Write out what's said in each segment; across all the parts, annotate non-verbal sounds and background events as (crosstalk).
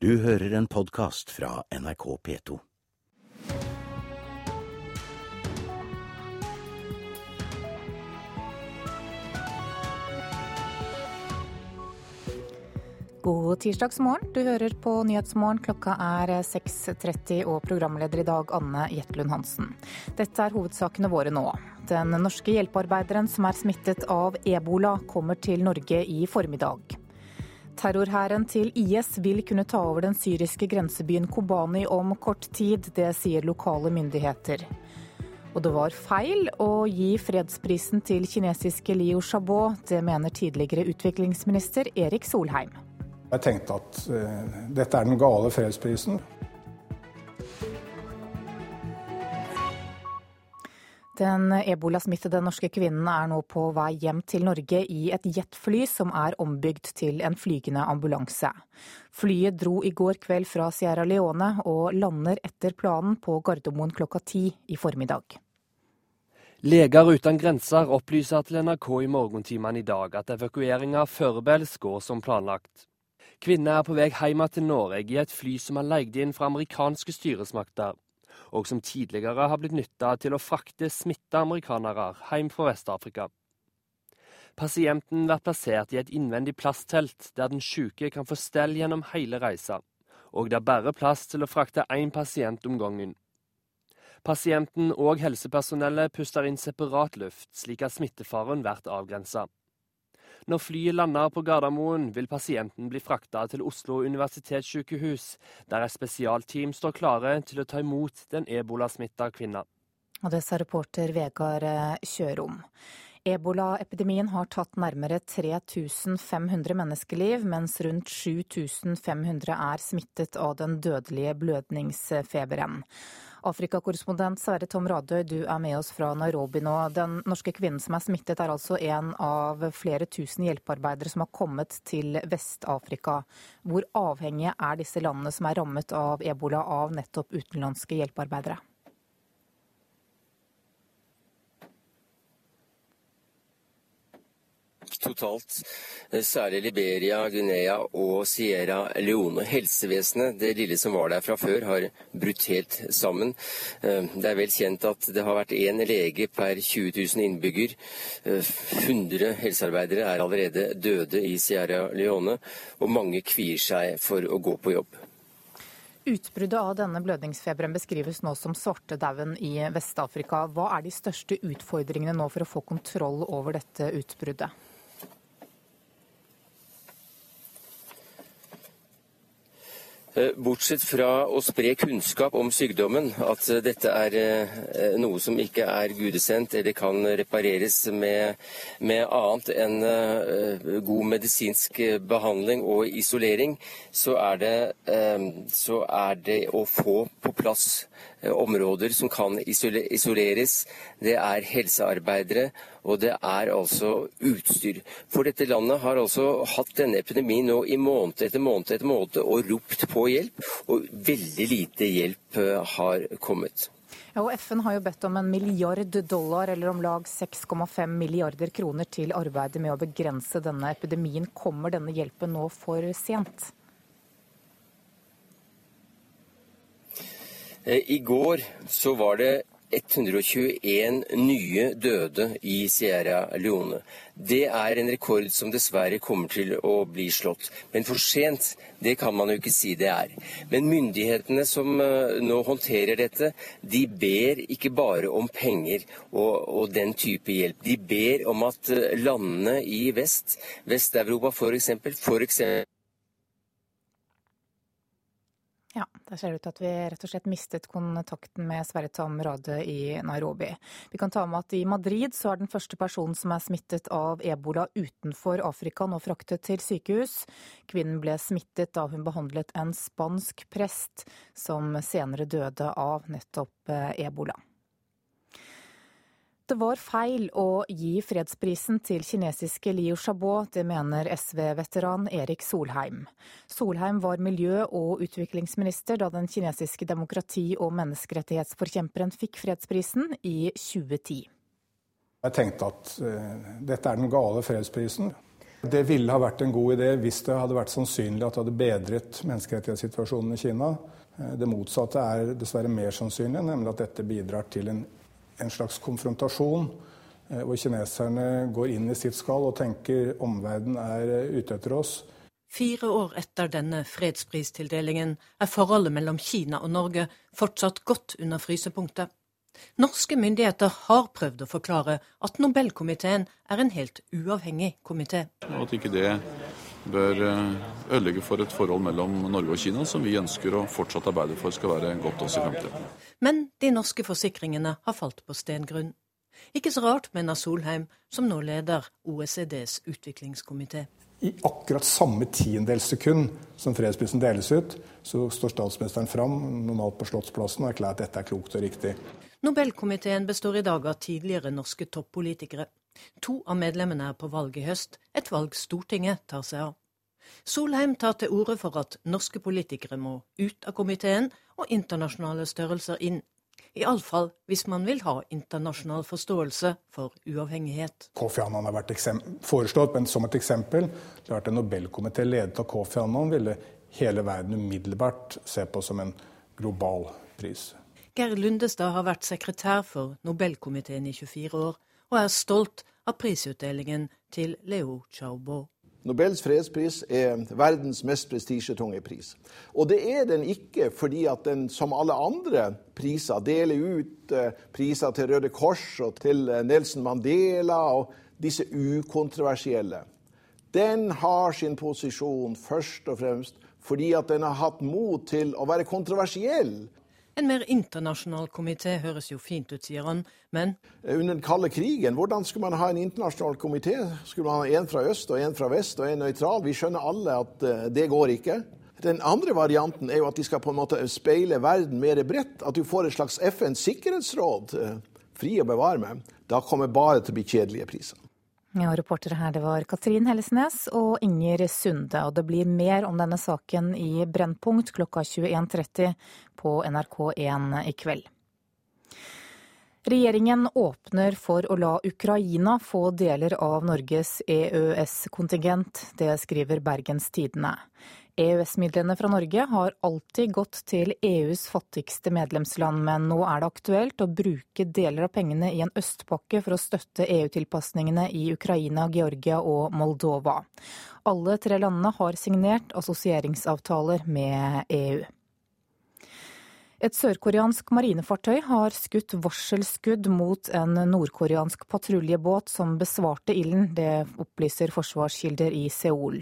Du hører en podkast fra NRK P2. God tirsdagsmorgen. Du hører på Nyhetsmorgen. Klokka er 6.30 og programleder i dag Anne Jetlund Hansen. Dette er hovedsakene våre nå. Den norske hjelpearbeideren som er smittet av ebola, kommer til Norge i formiddag. Terrorhæren til IS vil kunne ta over den syriske grensebyen Kobani om kort tid. Det sier lokale myndigheter. Og det var feil å gi fredsprisen til kinesiske Liu Xiaobo. Det mener tidligere utviklingsminister Erik Solheim. Jeg tenkte at uh, dette er den gale fredsprisen. Den ebolasmittede norske kvinnen er nå på vei hjem til Norge i et jetfly som er ombygd til en flygende ambulanse. Flyet dro i går kveld fra Sierra Leone og lander etter planen på Gardermoen klokka ti i formiddag. Leger uten grenser opplyser til NRK i morgentimene i dag at evakueringa Førebels går som planlagt. Kvinner er på vei hjem til Norge i et fly som er leid inn fra amerikanske styresmakter, og som tidligere har blitt nytta til å frakte smitta amerikanere hjem fra Vest-Afrika. Pasienten blir plassert i et innvendig plasttelt, der den syke kan få stell gjennom hele reisa, og det er bare plass til å frakte én pasient om gangen. Pasienten og helsepersonellet puster inn separat luft, slik at smittefaren blir avgrensa. Når flyet lander på Gardermoen, vil pasienten bli frakta til Oslo universitetssykehus, der et spesialteam står klare til å ta imot den ebolasmitta kvinna. Og det sa reporter Vegard Kjørom. Kjørom. Ebolaepidemien har tatt nærmere 3500 menneskeliv, mens rundt 7500 er smittet av den dødelige blødningsfeberen. Afrikakorrespondent Sverre Tom Radøy, du er med oss fra Nairobi nå. Den norske kvinnen som er smittet, er altså en av flere tusen hjelpearbeidere som har kommet til Vest-Afrika. Hvor avhengige er disse landene som er rammet av ebola, av nettopp utenlandske hjelpearbeidere? Totalt, eh, særlig Liberia, Guinea og Sierra Leone. Helsevesenet, det lille som var der fra før, har brutt helt sammen. Eh, det er vel kjent at det har vært én lege per 20 000 innbygger. 100 eh, helsearbeidere er allerede døde i Sierra Leone, og mange kvier seg for å gå på jobb. Utbruddet av denne blødningsfeberen beskrives nå som svartedauden i Vest-Afrika. Hva er de største utfordringene nå for å få kontroll over dette utbruddet? Bortsett fra å spre kunnskap om sykdommen, at dette er eh, noe som ikke er gudesendt eller kan repareres med, med annet enn eh, god medisinsk behandling og isolering, så er det, så er det å få på plass områder som kan isoleres. Det er helsearbeidere, og det er altså utstyr. For dette landet har altså hatt denne epidemien nå i måned etter måned etter måned og ropt på hjelp, og veldig lite hjelp eh, har kommet. Ja, og FN har jo bedt om en milliard dollar, eller om lag 6,5 milliarder kroner, til arbeidet med å begrense denne epidemien. Kommer denne hjelpen nå for sent? Eh, I går så var det 121 nye døde i Sierra Leone. Det er en rekord som dessverre kommer til å bli slått. Men for sent, det kan man jo ikke si det er. Men myndighetene som eh, nå håndterer dette, de ber ikke bare om penger og, og den type hjelp. De ber om at eh, landene i vest, Vest-Europa f.eks., f.eks. Ja, der ser det ut til at vi rett og slett mistet kontakten med Sverre Tom Rade i Nairobi. Vi kan ta med at i Madrid så er den første personen som er smittet av ebola utenfor Afrika nå fraktet til sykehus. Kvinnen ble smittet da hun behandlet en spansk prest, som senere døde av nettopp eh, ebola. Det var feil å gi fredsprisen til kinesiske Liu Xiaobo, det mener SV-veteran Erik Solheim. Solheim var miljø- og utviklingsminister da den kinesiske demokrati- og menneskerettighetsforkjemperen fikk fredsprisen i 2010. Jeg tenkte at uh, dette er den gale fredsprisen. Det ville ha vært en god idé hvis det hadde vært sannsynlig at det hadde bedret menneskerettighetssituasjonen i Kina. Eh, det motsatte er dessverre mer sannsynlig, nemlig at dette bidrar til en, en slags konfrontasjon. Eh, hvor kineserne går inn i sitt skall og tenker omverdenen er eh, ute etter oss. Fire år etter denne fredspristildelingen er forholdet mellom Kina og Norge fortsatt godt under frysepunktet. Norske myndigheter har prøvd å forklare at Nobelkomiteen er en helt uavhengig komité. Og at ikke det bør eh, ødelegge for et forhold mellom Norge og Kina som vi ønsker å fortsatt arbeide for skal være godt også i fremtiden. Men de norske forsikringene har falt på stengrunn. Ikke så rart, mener Solheim, som nå leder OECDs utviklingskomité. I akkurat samme tiendedels sekund som fredsprisen deles ut, så står statsministeren fram, normalt på Slottsplassen, og erklærer at dette er klokt og riktig. Nobelkomiteen består i dag av tidligere norske toppolitikere. To av medlemmene er på valg i høst, et valg Stortinget tar seg av. Solheim tar til orde for at norske politikere må ut av komiteen og internasjonale størrelser inn. Iallfall hvis man vil ha internasjonal forståelse for uavhengighet. Kofi Annan har vært foreslått, men som et eksempel. har vært En nobelkomité ledet av Kofi Annan ville hele verden umiddelbart se på som en global pris. Geir Lundestad har vært sekretær for Nobelkomiteen i 24 år, og er stolt av prisutdelingen til Leo Chaubo. Nobels fredspris er verdens mest prestisjetunge pris. Og det er den ikke fordi at den som alle andre priser deler ut eh, priser til Røde Kors og til eh, Nelson Mandela og disse ukontroversielle. Den har sin posisjon først og fremst fordi at den har hatt mot til å være kontroversiell en mer internasjonal komité høres jo fint ut, sier han, men Under den kalde krigen, hvordan skulle man ha en internasjonal komité? Skulle man ha en fra øst og en fra vest og en nøytral? Vi skjønner alle at eh, det går ikke. Den andre varianten er jo at de skal på en måte speile verden mer bredt. At du får et slags FNs sikkerhetsråd. Eh, fri å bevare meg. Da kommer bare til å bli kjedelige priser. Ja, Reportere her det var Katrin Hellesnes og Inger Sunde. Og det blir mer om denne saken i Brennpunkt klokka 21.30 på NRK1 i kveld. Regjeringen åpner for å la Ukraina få deler av Norges EØS-kontingent. Det skriver Bergens Tidende. EØS-midlene fra Norge har alltid gått til EUs fattigste medlemsland, men nå er det aktuelt å bruke deler av pengene i en østpakke for å støtte EU-tilpasningene i Ukraina, Georgia og Moldova. Alle tre landene har signert assosieringsavtaler med EU. Et sørkoreansk marinefartøy har skutt varselskudd mot en nordkoreansk patruljebåt som besvarte ilden. Det opplyser forsvarskilder i Seoul.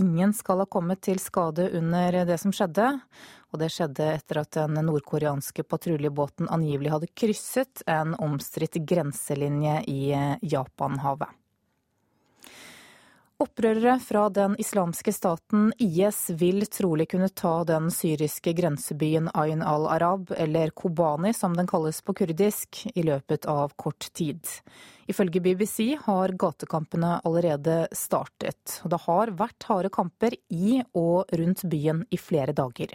Ingen skal ha kommet til skade under det som skjedde. Og det skjedde etter at den nordkoreanske patruljebåten angivelig hadde krysset en omstridt grenselinje i Japanhavet. Opprørere fra den islamske staten IS vil trolig kunne ta den syriske grensebyen Ayn al-Arab, eller Kobani som den kalles på kurdisk, i løpet av kort tid. Ifølge BBC har gatekampene allerede startet. Og det har vært harde kamper i og rundt byen i flere dager.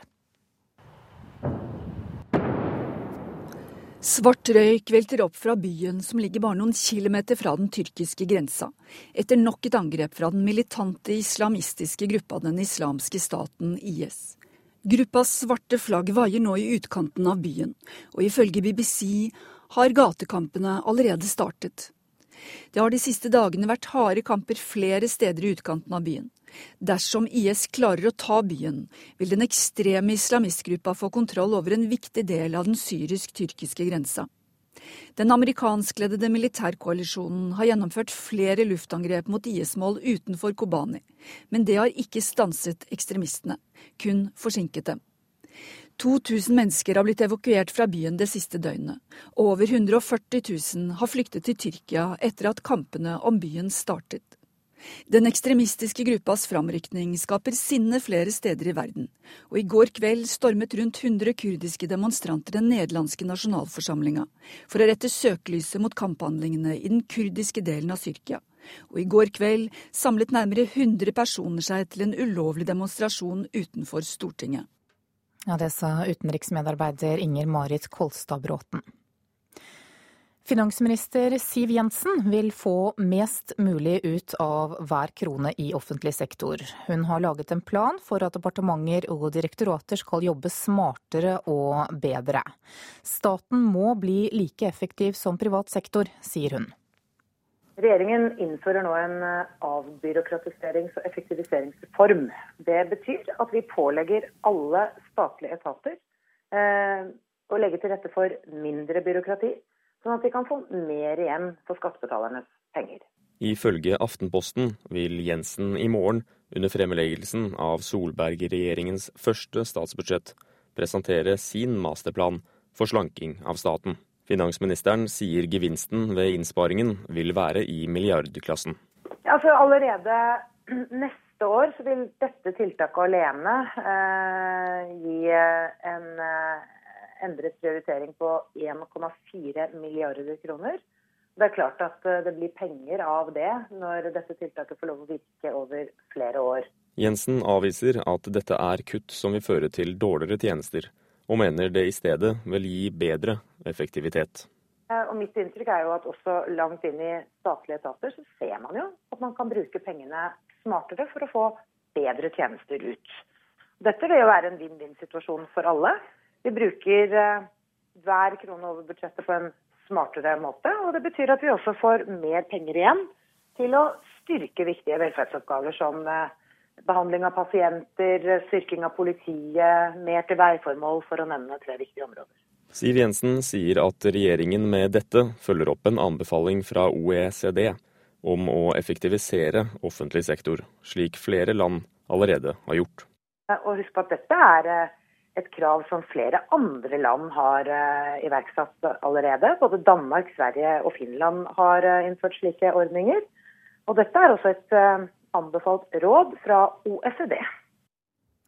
Svart røyk velter opp fra byen som ligger bare noen kilometer fra den tyrkiske grensa, etter nok et angrep fra den militante islamistiske gruppa Den islamske staten IS. Gruppas svarte flagg vaier nå i utkanten av byen, og ifølge BBC har gatekampene allerede startet. Det har de siste dagene vært harde kamper flere steder i utkanten av byen. Dersom IS klarer å ta byen, vil den ekstreme islamistgruppa få kontroll over en viktig del av den syrisk-tyrkiske grensa. Den amerikanskledede militærkoalisjonen har gjennomført flere luftangrep mot IS-mål utenfor Kobani, men det har ikke stanset ekstremistene, kun forsinket dem. 2000 mennesker har blitt evakuert fra byen det siste døgnet, og over 140 000 har flyktet til Tyrkia etter at kampene om byen startet. Den ekstremistiske gruppas framrykning skaper sinne flere steder i verden, og i går kveld stormet rundt 100 kurdiske demonstranter den nederlandske nasjonalforsamlinga for å rette søkelyset mot kamphandlingene i den kurdiske delen av Tyrkia. Og i går kveld samlet nærmere 100 personer seg til en ulovlig demonstrasjon utenfor Stortinget. Ja, Det sa utenriksmedarbeider Inger Marit Kolstad Bråten. Finansminister Siv Jensen vil få mest mulig ut av hver krone i offentlig sektor. Hun har laget en plan for at departementer og direktorater skal jobbe smartere og bedre. Staten må bli like effektiv som privat sektor, sier hun. Regjeringen innfører nå en avbyråkratiserings- og effektiviseringsreform. Det betyr at vi pålegger alle statlige etater eh, å legge til rette for mindre byråkrati sånn at vi kan få mer igjen for skattebetalernes penger. Ifølge Aftenposten vil Jensen i morgen, under fremleggelsen av Solberg-regjeringens første statsbudsjett, presentere sin masterplan for slanking av staten. Finansministeren sier gevinsten ved innsparingen vil være i milliardklassen. Ja, altså allerede neste år vil dette tiltaket alene eh, gi en eh, endret prioritering på 1,4 milliarder kroner. Det er klart at eh, det blir penger av det når dette tiltaket får lov å virke over flere år. Jensen avviser at dette er kutt som vil føre til dårligere tjenester, og mener det i stedet vil gi bedre effektivitet. Eh, og mitt inntrykk er jo at også langt inn i statlige etater så ser man jo at man kan bruke pengene smartere for å få bedre tjenester ut. Dette vil jo være en vinn-vinn-situasjon for alle. Vi bruker eh, hver krone over budsjettet på en smartere måte. Og det betyr at vi også får mer penger igjen til å styrke viktige velferdsoppgaver som eh, behandling av pasienter, styrking av politiet, mer til veiformål, for å nevne tre viktige områder. Siv Jensen sier at regjeringen med dette følger opp en anbefaling fra OECD om å effektivisere offentlig sektor, slik flere land allerede har gjort. Og husk på at dette er eh, et krav som flere andre land har uh, iverksatt allerede. Både Danmark, Sverige og Finland har uh, innført slike ordninger. Og dette er også et uh, anbefalt råd fra OECD.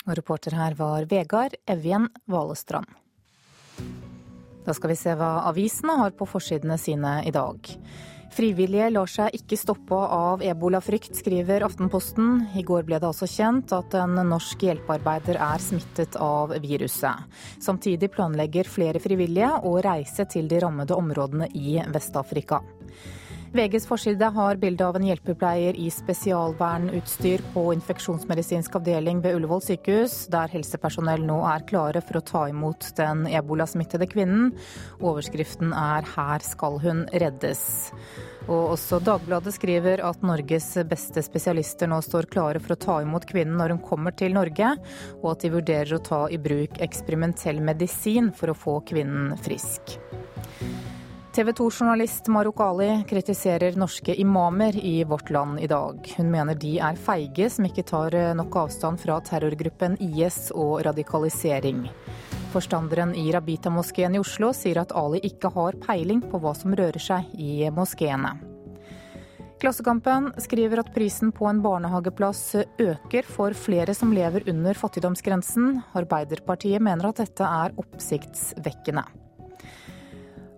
Og reporter her var Vegard Evjen Valestrand. Da skal vi se hva avisene har på forsidene sine i dag. Frivillige lar seg ikke stoppe av ebolafrykt, skriver Aftenposten. I går ble det altså kjent at en norsk hjelpearbeider er smittet av viruset. Samtidig planlegger flere frivillige å reise til de rammede områdene i Vest-Afrika. VGs forside har bilde av en hjelpepleier i spesialvernutstyr på infeksjonsmedisinsk avdeling ved Ullevål sykehus, der helsepersonell nå er klare for å ta imot den ebolasmittede kvinnen. Overskriften er 'Her skal hun reddes'. Og også Dagbladet skriver at Norges beste spesialister nå står klare for å ta imot kvinnen når hun kommer til Norge, og at de vurderer å ta i bruk eksperimentell medisin for å få kvinnen frisk. TV 2-journalist Maruk Ali kritiserer norske imamer i Vårt Land i dag. Hun mener de er feige som ikke tar nok avstand fra terrorgruppen IS og radikalisering. Forstanderen i Rabita-moskeen i Oslo sier at Ali ikke har peiling på hva som rører seg i moskeene. Klassekampen skriver at prisen på en barnehageplass øker for flere som lever under fattigdomsgrensen. Arbeiderpartiet mener at dette er oppsiktsvekkende.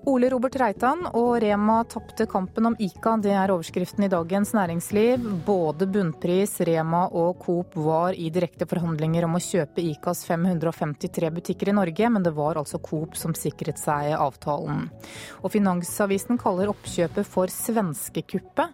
Ole Robert Reitan og Rema tapte kampen om Ica. Det er overskriften i Dagens Næringsliv. Både Bunnpris, Rema og Coop var i direkte forhandlinger om å kjøpe Icas 553 butikker i Norge, men det var altså Coop som sikret seg avtalen. Og Finansavisen kaller oppkjøpet for svenskekuppet.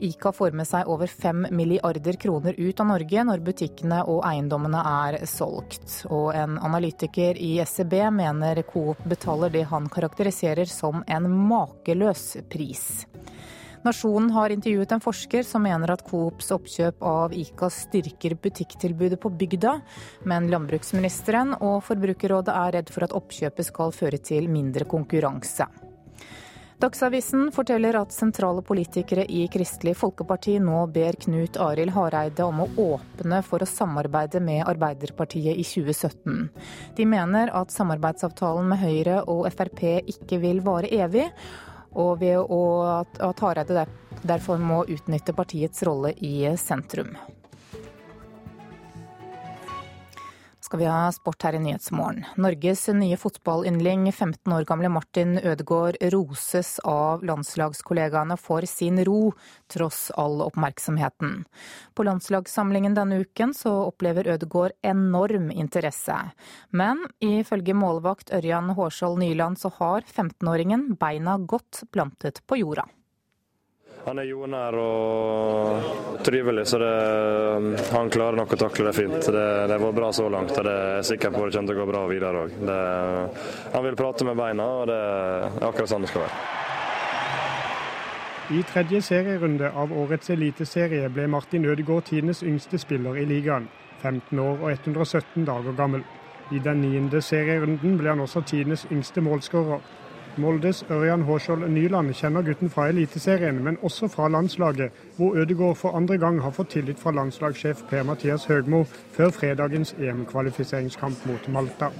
Ica får med seg over 5 milliarder kroner ut av Norge når butikkene og eiendommene er solgt. Og en analytiker i SEB mener Coop betaler det han karakteriserer som en makeløs pris. Nasjonen har intervjuet en forsker som mener at Coops oppkjøp av Ica styrker butikktilbudet på bygda, men landbruksministeren og Forbrukerrådet er redd for at oppkjøpet skal føre til mindre konkurranse. Dagsavisen forteller at sentrale politikere i Kristelig Folkeparti nå ber Knut Arild Hareide om å åpne for å samarbeide med Arbeiderpartiet i 2017. De mener at samarbeidsavtalen med Høyre og Frp ikke vil vare evig, og ved at Hareide derfor må utnytte partiets rolle i sentrum. Skal vi ha sport her i Nyhetsmorgen. Norges nye fotballyndling, 15 år gamle Martin Ødegaard, roses av landslagskollegaene for sin ro, tross all oppmerksomheten. På landslagssamlingen denne uken så opplever Ødegaard enorm interesse. Men ifølge målvakt Ørjan Hårskjold Nyland så har 15-åringen beina godt plantet på jorda. Han er jordnær og trivelig, så det, han klarer nok å takle det fint. Det, det har vært bra så langt, og det er sikker på det kommer til å gå bra videre òg. Han vil prate med beina, og det er akkurat sånn det skal være. I tredje serierunde av årets eliteserie ble Martin Ødegaard tidenes yngste spiller i ligaen. 15 år og 117 dager gammel. I den niende serierunden ble han også tidenes yngste målskårer. Moldes Ørjan Hårskjold Nyland kjenner gutten fra Eliteserien, men også fra landslaget, hvor Ødegaard for andre gang har fått tillit fra landslagssjef Per-Mathias Høgmo før fredagens EM-kvalifiseringskamp mot Malta.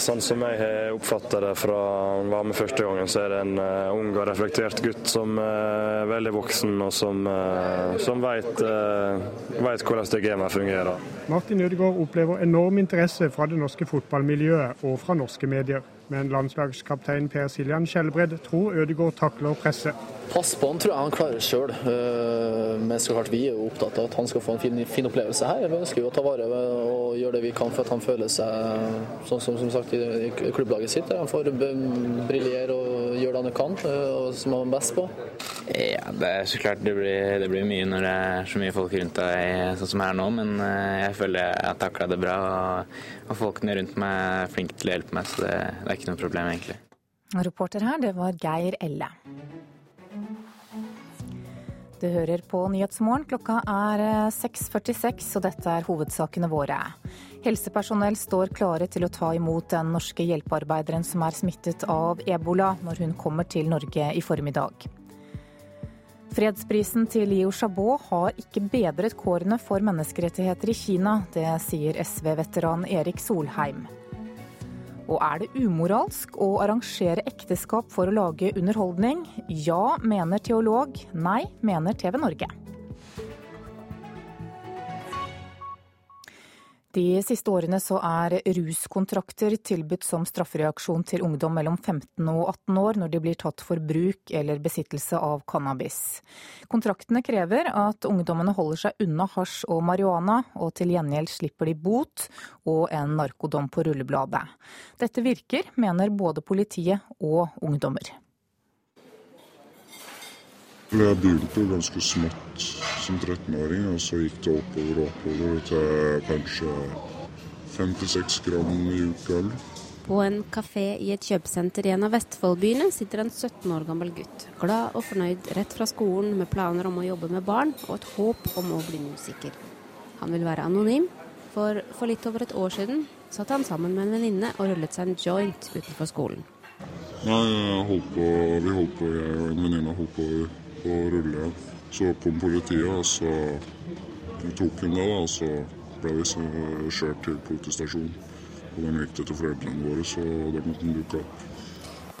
Sånn som jeg har oppfatta det fra han var med første gangen, så er det en uh, ung og reflektert gutt som er veldig voksen, og som, uh, som uh, hvordan det gamet fungerer. Martin Ødegaard opplever enorm interesse fra det norske fotballmiljøet og fra norske medier. Men landslagskaptein Per Siljan Skjelbred tror Ødegaard takler presset. Pass på han tror jeg han klarer sjøl. Eh, men så klart vi er jo opptatt av at han skal få en fin, fin opplevelse her. Vi ønsker jo å ta vare og gjøre det vi kan for at han føler seg sånn som, som sagt i klubblaget sitt. Han får briljere og gjøre det han kan, eh, og som han er best på. Ja, det er så klart det blir, det blir mye når det er så mye folk rundt deg sånn som her nå, men eh, jeg føler jeg har takla det bra. Og, og, folkene rundt meg er flinke til å hjelpe meg, så det, det er ikke noe problem, egentlig. Reporter her, det var Geir Elle. Du hører på Nyhetsmorgen. Klokka er 6.46, eh, og dette er hovedsakene våre. Helsepersonell står klare til å ta imot den norske hjelpearbeideren som er smittet av ebola, når hun kommer til Norge i formiddag. Fredsprisen til Liu Xiaobo har ikke bedret kårene for menneskerettigheter i Kina. Det sier SV-veteran Erik Solheim. Og er det umoralsk å arrangere ekteskap for å lage underholdning? Ja, mener teolog. Nei, mener TV Norge. De siste årene så er ruskontrakter tilbudt som straffereaksjon til ungdom mellom 15 og 18 år når de blir tatt for bruk eller besittelse av cannabis. Kontraktene krever at ungdommene holder seg unna hasj og marihuana, og til gjengjeld slipper de bot og en narkodom på rullebladet. Dette virker, mener både politiet og ungdommer. Jeg begynte ganske smått som 13-åring, og så gikk det oppover og oppover til kanskje 5-6 gram i uka. På en kafé i et kjøpesenter i en av Vestfoldbyene sitter en 17 år gammel gutt. Glad og fornøyd rett fra skolen med planer om å jobbe med barn og et håp om å bli musiker. Han vil være anonym, for for litt over et år siden satt han sammen med en venninne og rullet seg en joint utenfor skolen. Nei, holdt på, Vi holdt på, jeg og en venninne holdt på å rulle. Så kom politiet, og så tok hun det. og Så ble vi kjørt til politistasjonen. Og de gikk til foreldrene våre, så da måtte de dukke opp.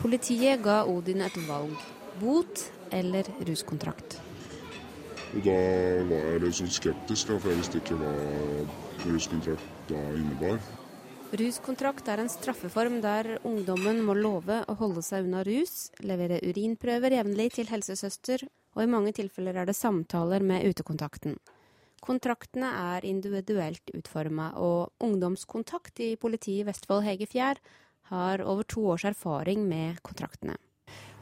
Politiet ga Odin et valg. Bot eller ruskontrakt. Og Da var jeg litt sånn skeptisk, for jeg visste ikke hva ruskontrakt da innebar. Ruskontrakt er en straffeform der ungdommen må love å holde seg unna rus, levere urinprøver jevnlig til helsesøster, og i mange tilfeller er det samtaler med utekontakten. Kontraktene er individuelt utforma, og Ungdomskontakt i politiet i Vestfold Hege Fjær har over to års erfaring med kontraktene.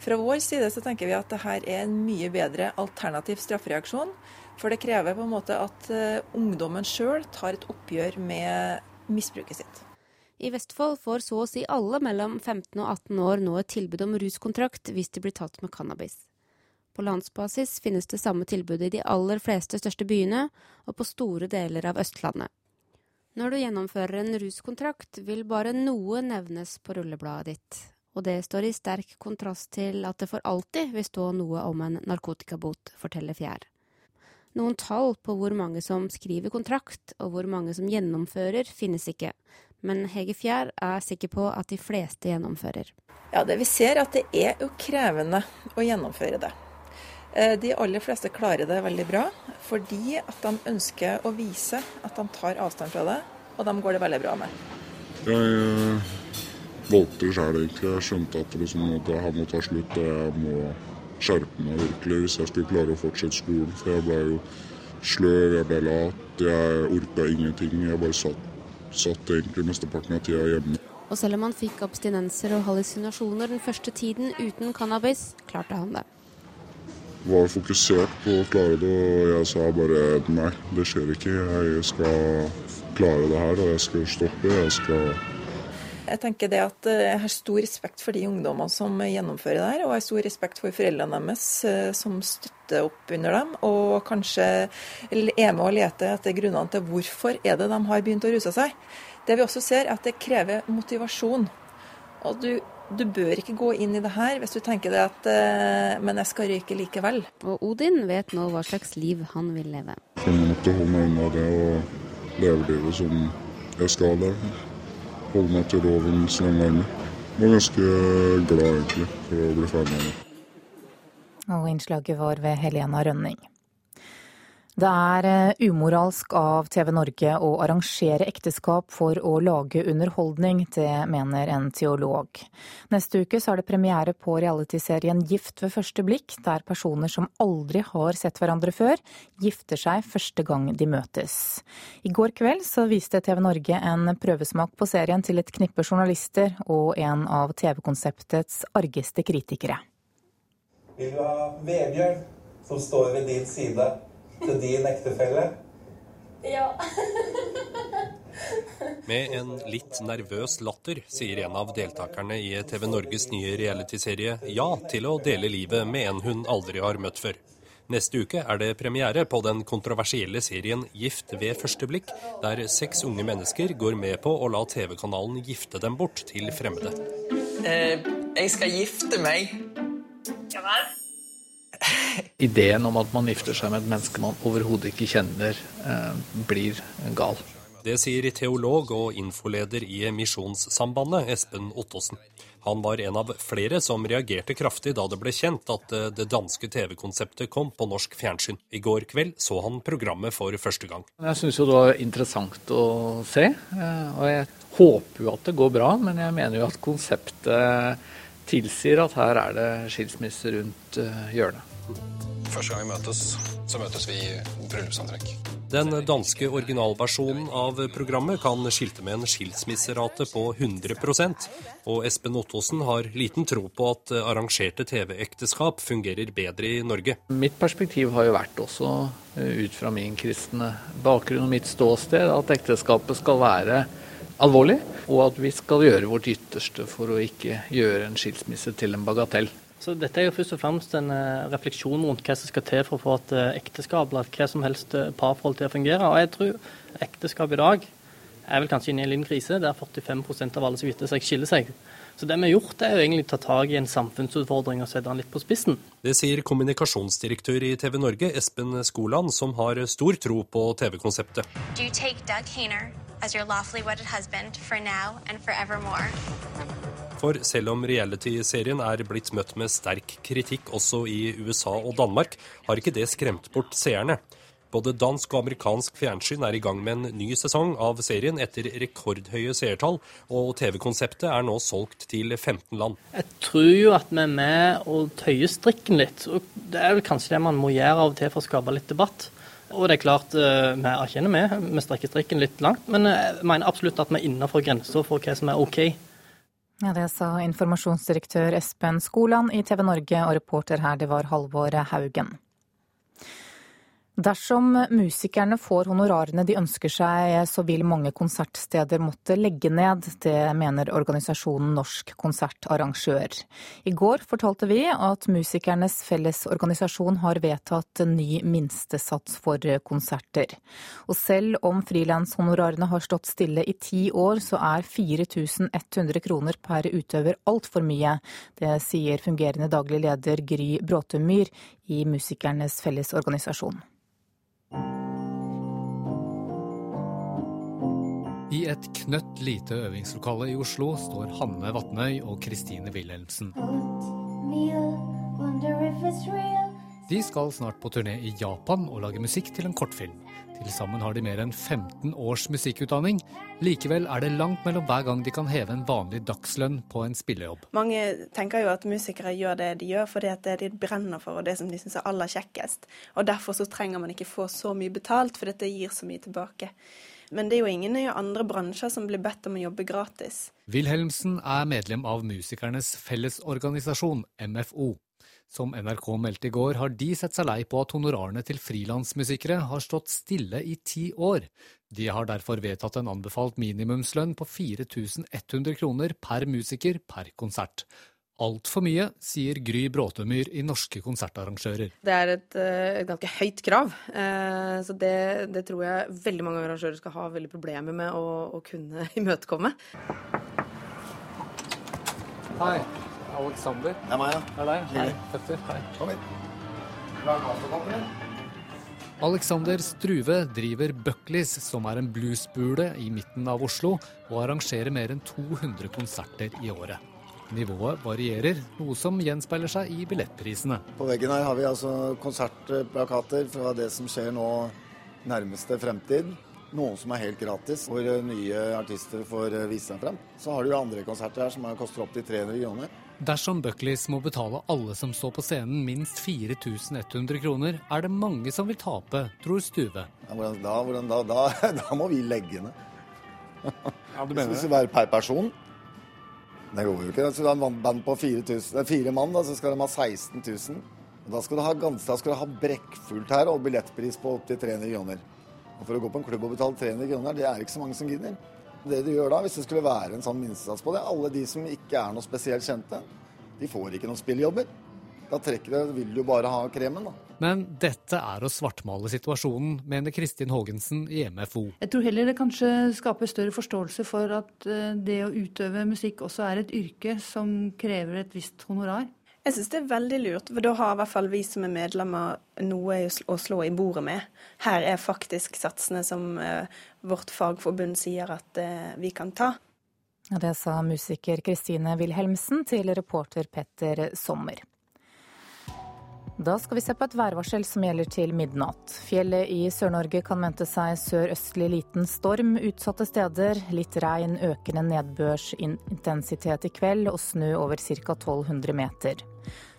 Fra vår side så tenker vi at dette er en mye bedre alternativ straffereaksjon. For det krever på en måte at eh, ungdommen sjøl tar et oppgjør med misbruket sitt. I Vestfold får så å si alle mellom 15 og 18 år nå et tilbud om ruskontrakt hvis de blir tatt med cannabis. Landsbasis finnes det samme tilbudet i de aller fleste største byene og på store deler av Østlandet. Når du gjennomfører en ruskontrakt, vil bare noe nevnes på rullebladet ditt, og det står i sterk kontrast til at det for alltid vil stå noe om en narkotikabot, forteller Fjær. Noen tall på hvor mange som skriver kontrakt og hvor mange som gjennomfører, finnes ikke, men Hege Fjær er sikker på at de fleste gjennomfører. Ja, det Vi ser er at det er jo krevende å gjennomføre det. Eh, de aller fleste klarer det veldig bra, fordi at de ønsker å vise at de tar avstand fra det, og dem går det veldig bra med. Jeg valgte sjøl, egentlig. Jeg skjønte at liksom, det her må ta slutt. Jeg må skjerpe meg virkelig hvis jeg skulle klare å fortsette skolen. For jeg ble jo sløv, jeg ble lat, jeg orka ingenting. Jeg bare satt, satt egentlig mesteparten av tida hjemme. Og selv om han fikk abstinenser og hallusinasjoner den første tiden uten cannabis, klarte han det. Var fokusert på å klare det, og jeg sa bare nei, det skjer ikke. Jeg skal klare det her, og jeg skal stoppe. Jeg skal Jeg tenker det at eh, jeg har stor respekt for de ungdommene som gjennomfører det her, og jeg har stor respekt for foreldrene deres eh, som støtter opp under dem, og kanskje er med å lete etter grunnene til hvorfor er det de har begynt å ruse seg. Det vi også ser, er at det krever motivasjon. Og du, du bør ikke gå inn i det her hvis du tenker det at eh, Men jeg skal røyke likevel. Og Odin vet nå hva slags liv han vil leve. Jeg måtte holde meg unna det og leve livet som jeg skal leve. Holde meg til loven lange er. Jeg var ganske glad egentlig for å bli ferdig med det. Og innslaget var ved Helena Rønning. Det er eh, umoralsk av TV Norge å arrangere ekteskap for å lage underholdning, det mener en teolog. Neste uke så er det premiere på realityserien Gift ved første blikk, der personer som aldri har sett hverandre før, gifter seg første gang de møtes. I går kveld så viste TV Norge en prøvesmak på serien til et knippe journalister og en av TV-konseptets argeste kritikere. Vil du ha Vebjørn som står ved din side? Til din ektefelle? Ja. (laughs) Med en litt nervøs latter sier en av deltakerne i TV Norges nye realityserie ja til å dele livet med en hun aldri har møtt før. Neste uke er det premiere på den kontroversielle serien Gift ved første blikk, der seks unge mennesker går med på å la TV-kanalen gifte dem bort til fremmede. Eh, jeg skal gifte meg. Ja vel? Ideen om at man gifter seg med et menneske man overhodet ikke kjenner, eh, blir gal. Det sier teolog og infoleder i Misjonssambandet, Espen Ottosen. Han var en av flere som reagerte kraftig da det ble kjent at eh, det danske TV-konseptet kom på norsk fjernsyn. I går kveld så han programmet for første gang. Jeg syns jo det var interessant å se, eh, og jeg håper jo at det går bra. Men jeg mener jo at konseptet tilsier at her er det skilsmisse rundt hjørnet. Første gang vi møtes, så møtes vi i bryllupsantrekk. Den danske originalversjonen av programmet kan skilte med en skilsmisserate på 100% og Espen Ottosen har liten tro på at arrangerte TV-ekteskap fungerer bedre i Norge. Mitt perspektiv har jo vært også, eh, ut fra min kristne bakgrunn og mitt ståsted, at ekteskapet skal være alvorlig, og at vi skal gjøre vårt ytterste for å ikke gjøre en skilsmisse til en bagatell. Så Dette er jo først og fremst en eh, refleksjon rundt hva som skal til for å få et eh, ekteskap eller hva som helst eh, parforhold til å fungere. Og jeg tror ekteskap i dag er vel kanskje inne i en liten krise, der 45% av alle som gifter seg, skiller seg. Så det vi har gjort, er jo egentlig å ta tak i en samfunnsutfordring og sette den litt på spissen. Det sier kommunikasjonsdirektør i TV Norge, Espen Skoland, som har stor tro på TV-konseptet. Do you take Doug Hayner as your lawfully wedded husband for now and forevermore? For selv om reality-serien er blitt møtt med sterk kritikk også i USA og Danmark, har ikke det skremt bort seerne. Både dansk og amerikansk fjernsyn er i gang med en ny sesong av serien etter rekordhøye seertall, og TV-konseptet er nå solgt til 15 land. Jeg tror jo at vi er med og tøyer strikken litt. og Det er vel kanskje det man må gjøre av og til for å skape litt debatt. Og det er klart, eh, vi erkjenner vi, vi strekker strikken litt langt, men jeg mener absolutt at vi er innenfor grensa for hva som er OK. Ja, Det sa informasjonsdirektør Espen Skoland i TV Norge, og reporter her det var Halvor Haugen. Dersom musikerne får honorarene de ønsker seg, så vil mange konsertsteder måtte legge ned. Det mener organisasjonen Norsk konsertarrangør. I går fortalte vi at Musikernes Fellesorganisasjon har vedtatt en ny minstesats for konserter. Og selv om frilanshonorarene har stått stille i ti år, så er 4100 kroner per utøver altfor mye. Det sier fungerende daglig leder Gry Bråtemyr i Musikernes Fellesorganisasjon. I et knøtt lite øvingslokale i Oslo står Hanne Vatnøy og Kristine Wilhelmsen. De skal snart på turné i Japan og lage musikk til en kortfilm. Til sammen har de mer enn 15 års musikkutdanning. Likevel er det langt mellom hver gang de kan heve en vanlig dagslønn på en spillejobb. Mange tenker jo at musikere gjør det de gjør fordi det er det de brenner for og det som de syns er aller kjekkest. Og derfor så trenger man ikke få så mye betalt, for dette gir så mye tilbake. Men det er jo ingen i andre bransjer som blir bedt om å jobbe gratis. Wilhelmsen er medlem av Musikernes Fellesorganisasjon, MFO. Som NRK meldte i går, har de sett seg lei på at honorarene til frilansmusikere har stått stille i ti år. De har derfor vedtatt en anbefalt minimumslønn på 4100 kroner per musiker per konsert. Altfor mye, sier Gry Bråtemyr i Norske konsertarrangører. Det er et, et ganske høyt krav, eh, så det, det, tror jeg veldig mange arrangører skal ha veldig problemer med å, å kunne (laughs) imøtekomme. Hei. Alexander. Det er meg, ja. Det er deg? Hei, Petter. Hei. Kom inn. Alexander Struve driver Buckleys, som er en bluesbule i midten av Oslo, og arrangerer mer enn 200 konserter i året. Nivået varierer, noe som gjenspeiler seg i billettprisene. På veggen her har vi altså konsertplakater fra det som skjer nå nærmeste fremtid. Noen som er helt gratis, hvor nye artister får vise seg frem. Så har du andre konserter her som koster opptil 300 kroner. Dersom Buckleys må betale alle som står på scenen minst 4100 kroner, er det mange som vil tape, tror Stuve. Ja, hvordan da, hvordan da, da, (laughs) da må vi legge ned. (laughs) Ja, du mener det? Være per person? Det går jo ikke. Hvis du har en band på 4000, fire mann, da, så skal de ha 16 000. Da skal du ha, gans, skal du ha brekkfullt her og billettpris på opptil 300 kroner. Og For å gå på en klubb og betale 300 kroner, det er ikke så mange som gidder. Det du gjør da, hvis det skulle være en sånn minstesats på det, alle de som ikke er noe spesielt kjente, de får ikke noen spilljobber. Da trekker det, vil du bare ha kremen, da. Men dette er å svartmale situasjonen, mener Kristin Haagensen i MFO. Jeg tror heller det kanskje skaper større forståelse for at eh, det å utøve musikk også er et yrke som krever et visst honorar. Jeg syns det er veldig lurt, for da har i hvert fall vi som er medlemmer noe å slå i bordet med. Her er faktisk satsene som eh, vårt fagforbund sier at eh, vi kan ta. Det sa musiker Kristine Wilhelmsen til reporter Petter Sommer. Da skal vi se på et værvarsel som gjelder til midnatt. Fjellet i Sør-Norge kan vente seg sørøstlig liten storm utsatte steder. Litt regn, økende nedbørsintensitet i kveld og snø over ca. 1200 meter.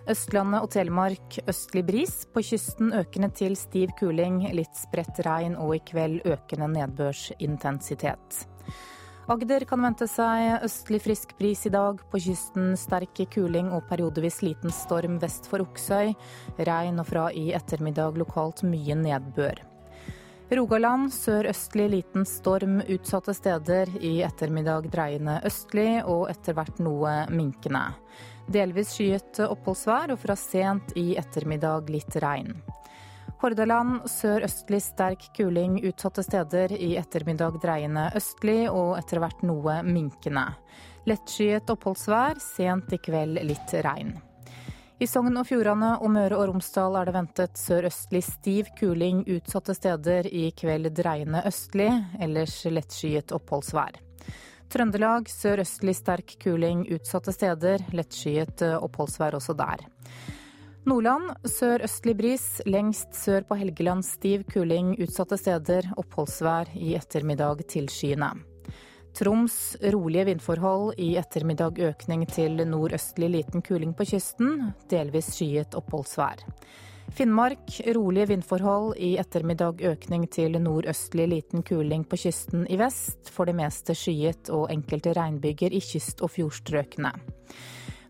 Østlandet og Telemark østlig bris. På kysten økende til stiv kuling. Litt spredt regn og i kveld økende nedbørsintensitet. Agder kan vente seg østlig frisk bris i dag. På kysten sterk kuling og periodevis liten storm vest for Oksøy. Regn og fra i ettermiddag lokalt mye nedbør. Rogaland sørøstlig liten storm utsatte steder. I ettermiddag dreiende østlig og etter hvert noe minkende. Delvis skyet oppholdsvær og fra sent i ettermiddag litt regn. Hordaland sørøstlig sterk kuling utsatte steder. I ettermiddag dreiende østlig og etter hvert noe minkende. Lettskyet oppholdsvær, sent i kveld litt regn. I Sogn og Fjordane og Møre og Romsdal er det ventet sørøstlig stiv kuling utsatte steder. I kveld dreiende østlig, ellers lettskyet oppholdsvær. Trøndelag sørøstlig sterk kuling utsatte steder. Lettskyet oppholdsvær også der. Nordland sørøstlig bris, lengst sør på Helgeland stiv kuling utsatte steder. Oppholdsvær i ettermiddag tilskyende. Troms rolige vindforhold, i ettermiddag økning til nordøstlig liten kuling på kysten. Delvis skyet oppholdsvær. Finnmark rolige vindforhold, i ettermiddag økning til nordøstlig liten kuling på kysten i vest. For det meste skyet og enkelte regnbyger i kyst- og fjordstrøkene.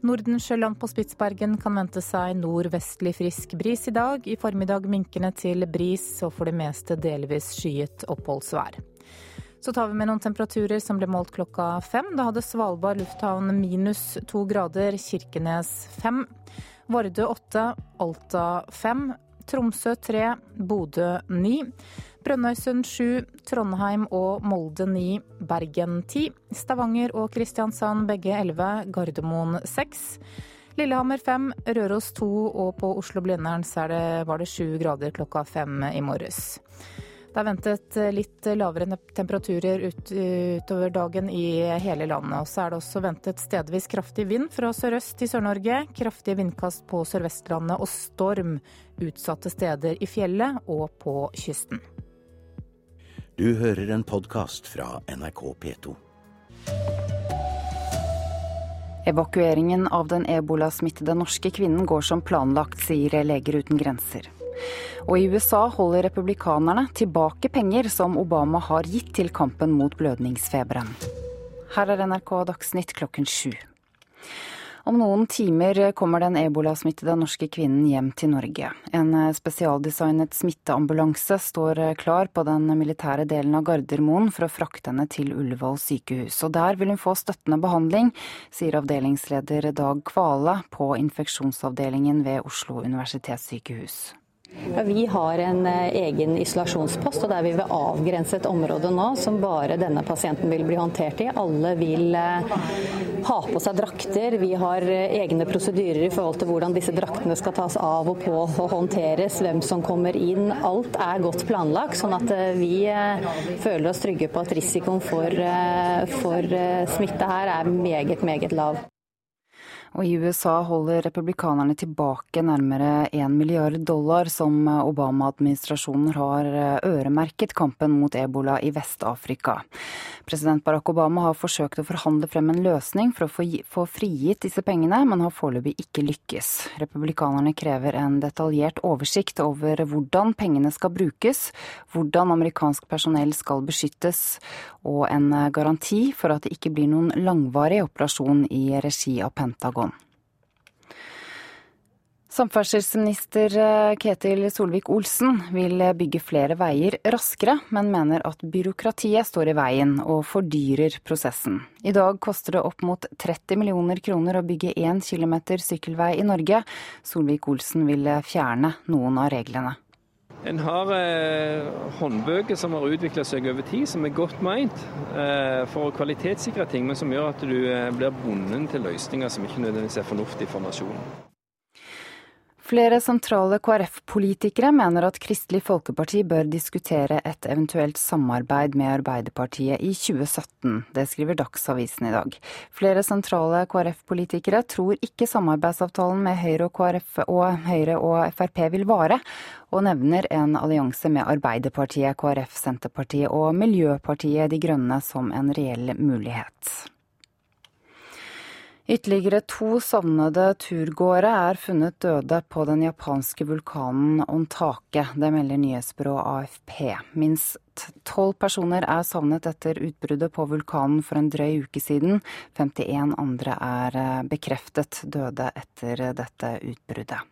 Nordensjøland på Spitsbergen kan vente seg nordvestlig frisk bris i dag. I formiddag minkende til bris og for det meste delvis skyet oppholdsvær. Så tar vi med noen temperaturer som ble målt klokka fem. Da hadde Svalbard lufthavn minus to grader, Kirkenes fem. Vardø 8, Alta 5, Tromsø 3, Bodø 9, Brønnøysund 7, Trondheim og Molde 9, Bergen 10, Stavanger og Kristiansand begge 11, Gardermoen 6. Lillehammer 5, Røros 2 og på Oslo-Blindern var det 7 grader klokka 5 i morges. Det er ventet litt lavere temperaturer ut, utover dagen i hele landet. Og så er det også ventet stedvis kraftig vind fra sørøst i Sør-Norge. Kraftige vindkast på Sør-Vestlandet og storm utsatte steder i fjellet og på kysten. Du hører en podkast fra NRK P2. Evakueringen av den ebolasmittede norske kvinnen går som planlagt, sier Leger uten grenser. Og i USA holder republikanerne tilbake penger som Obama har gitt til kampen mot blødningsfeberen. Her er NRK Dagsnytt klokken sju. Om noen timer kommer den ebolasmittede norske kvinnen hjem til Norge. En spesialdesignet smitteambulanse står klar på den militære delen av Gardermoen for å frakte henne til Ullevål sykehus. Og der vil hun få støttende behandling, sier avdelingsleder Dag Kvale på infeksjonsavdelingen ved Oslo universitetssykehus. Ja, vi har en eh, egen isolasjonspost, og der vi vil avgrense et område nå som bare denne pasienten vil bli håndtert i. Alle vil eh, ha på seg drakter. Vi har eh, egne prosedyrer i forhold til hvordan disse draktene skal tas av og på og håndteres, hvem som kommer inn. Alt er godt planlagt, sånn at vi føler oss trygge på at risikoen for, for smitte her er meget, meget lav. Og i USA holder republikanerne tilbake nærmere 1 milliard dollar som Obama-administrasjonen har øremerket kampen mot ebola i Vest-Afrika. President Barack Obama har forsøkt å forhandle frem en løsning for å få, frigitt disse pengene, men har foreløpig ikke lykkes. Republikanerne krever en detaljert oversikt over hvordan pengene skal brukes, hvordan amerikansk personell skal beskyttes, og en garanti for at det ikke blir noen langvarig operasjon i regi av Pentagon. Samferdselsminister eh, Ketil Solvik-Olsen vil bygge flere veier raskere, men mener at byråkratiet står i veien og fordyrer prosessen. I dag koster det opp mot 30 millioner kroner å bygge én kilometer sykkelvei i Norge. Solvik-Olsen vil fjerne noen av reglene. En har eh, håndbøker som har utvikla seg over tid, som er godt meint eh, for å kvalitetssikre ting, men som gjør at du eh, blir bundet til løsninger som ikke nødvendigvis er fornuftig for nasjonen. Flere sentrale KrF-politikere mener at Kristelig Folkeparti bør diskutere et eventuelt samarbeid med Arbeiderpartiet i 2017. Det skriver Dagsavisen i dag. Flere sentrale KrF-politikere tror ikke samarbeidsavtalen med Høyre og, KRF og Høyre og Frp vil vare, og nevner en allianse med Arbeiderpartiet, KrF, Senterpartiet og Miljøpartiet De Grønne som en reell mulighet. Ytterligere to savnede turgåere er funnet døde på den japanske vulkanen Ontake. Det melder nyhetsbyrået AFP. Minst tolv personer er savnet etter utbruddet på vulkanen for en drøy uke siden. 51 andre er eh, bekreftet døde etter dette utbruddet.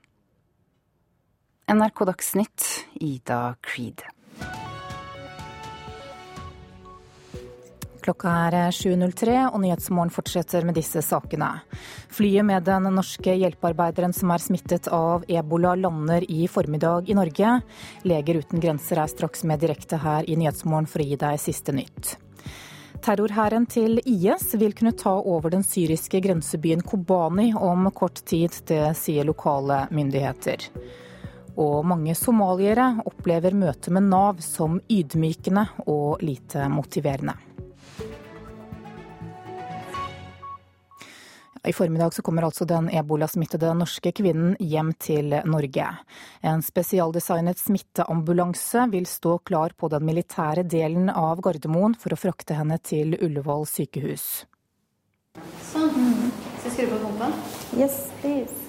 NRK Dagsnytt, Ida Creed. Klokka er 7.03 og Nyhetsmorgen fortsetter med disse sakene. Flyet med den norske hjelpearbeideren som er smittet av ebola lander i formiddag i Norge. Leger uten grenser er straks med direkte her i Nyhetsmorgen for å gi deg siste nytt. Terrorhæren til IS vil kunne ta over den syriske grensebyen Kobani om kort tid. Det sier lokale myndigheter. Og mange somaliere opplever møtet med Nav som ydmykende og lite motiverende. I formiddag så kommer altså den ebolasmittede norske kvinnen hjem til Norge. En spesialdesignet smitteambulanse vil stå klar på den militære delen av Gardermoen for å frakte henne til Ullevål sykehus. Sånn. Skal jeg skru på pumpen? Yes, please.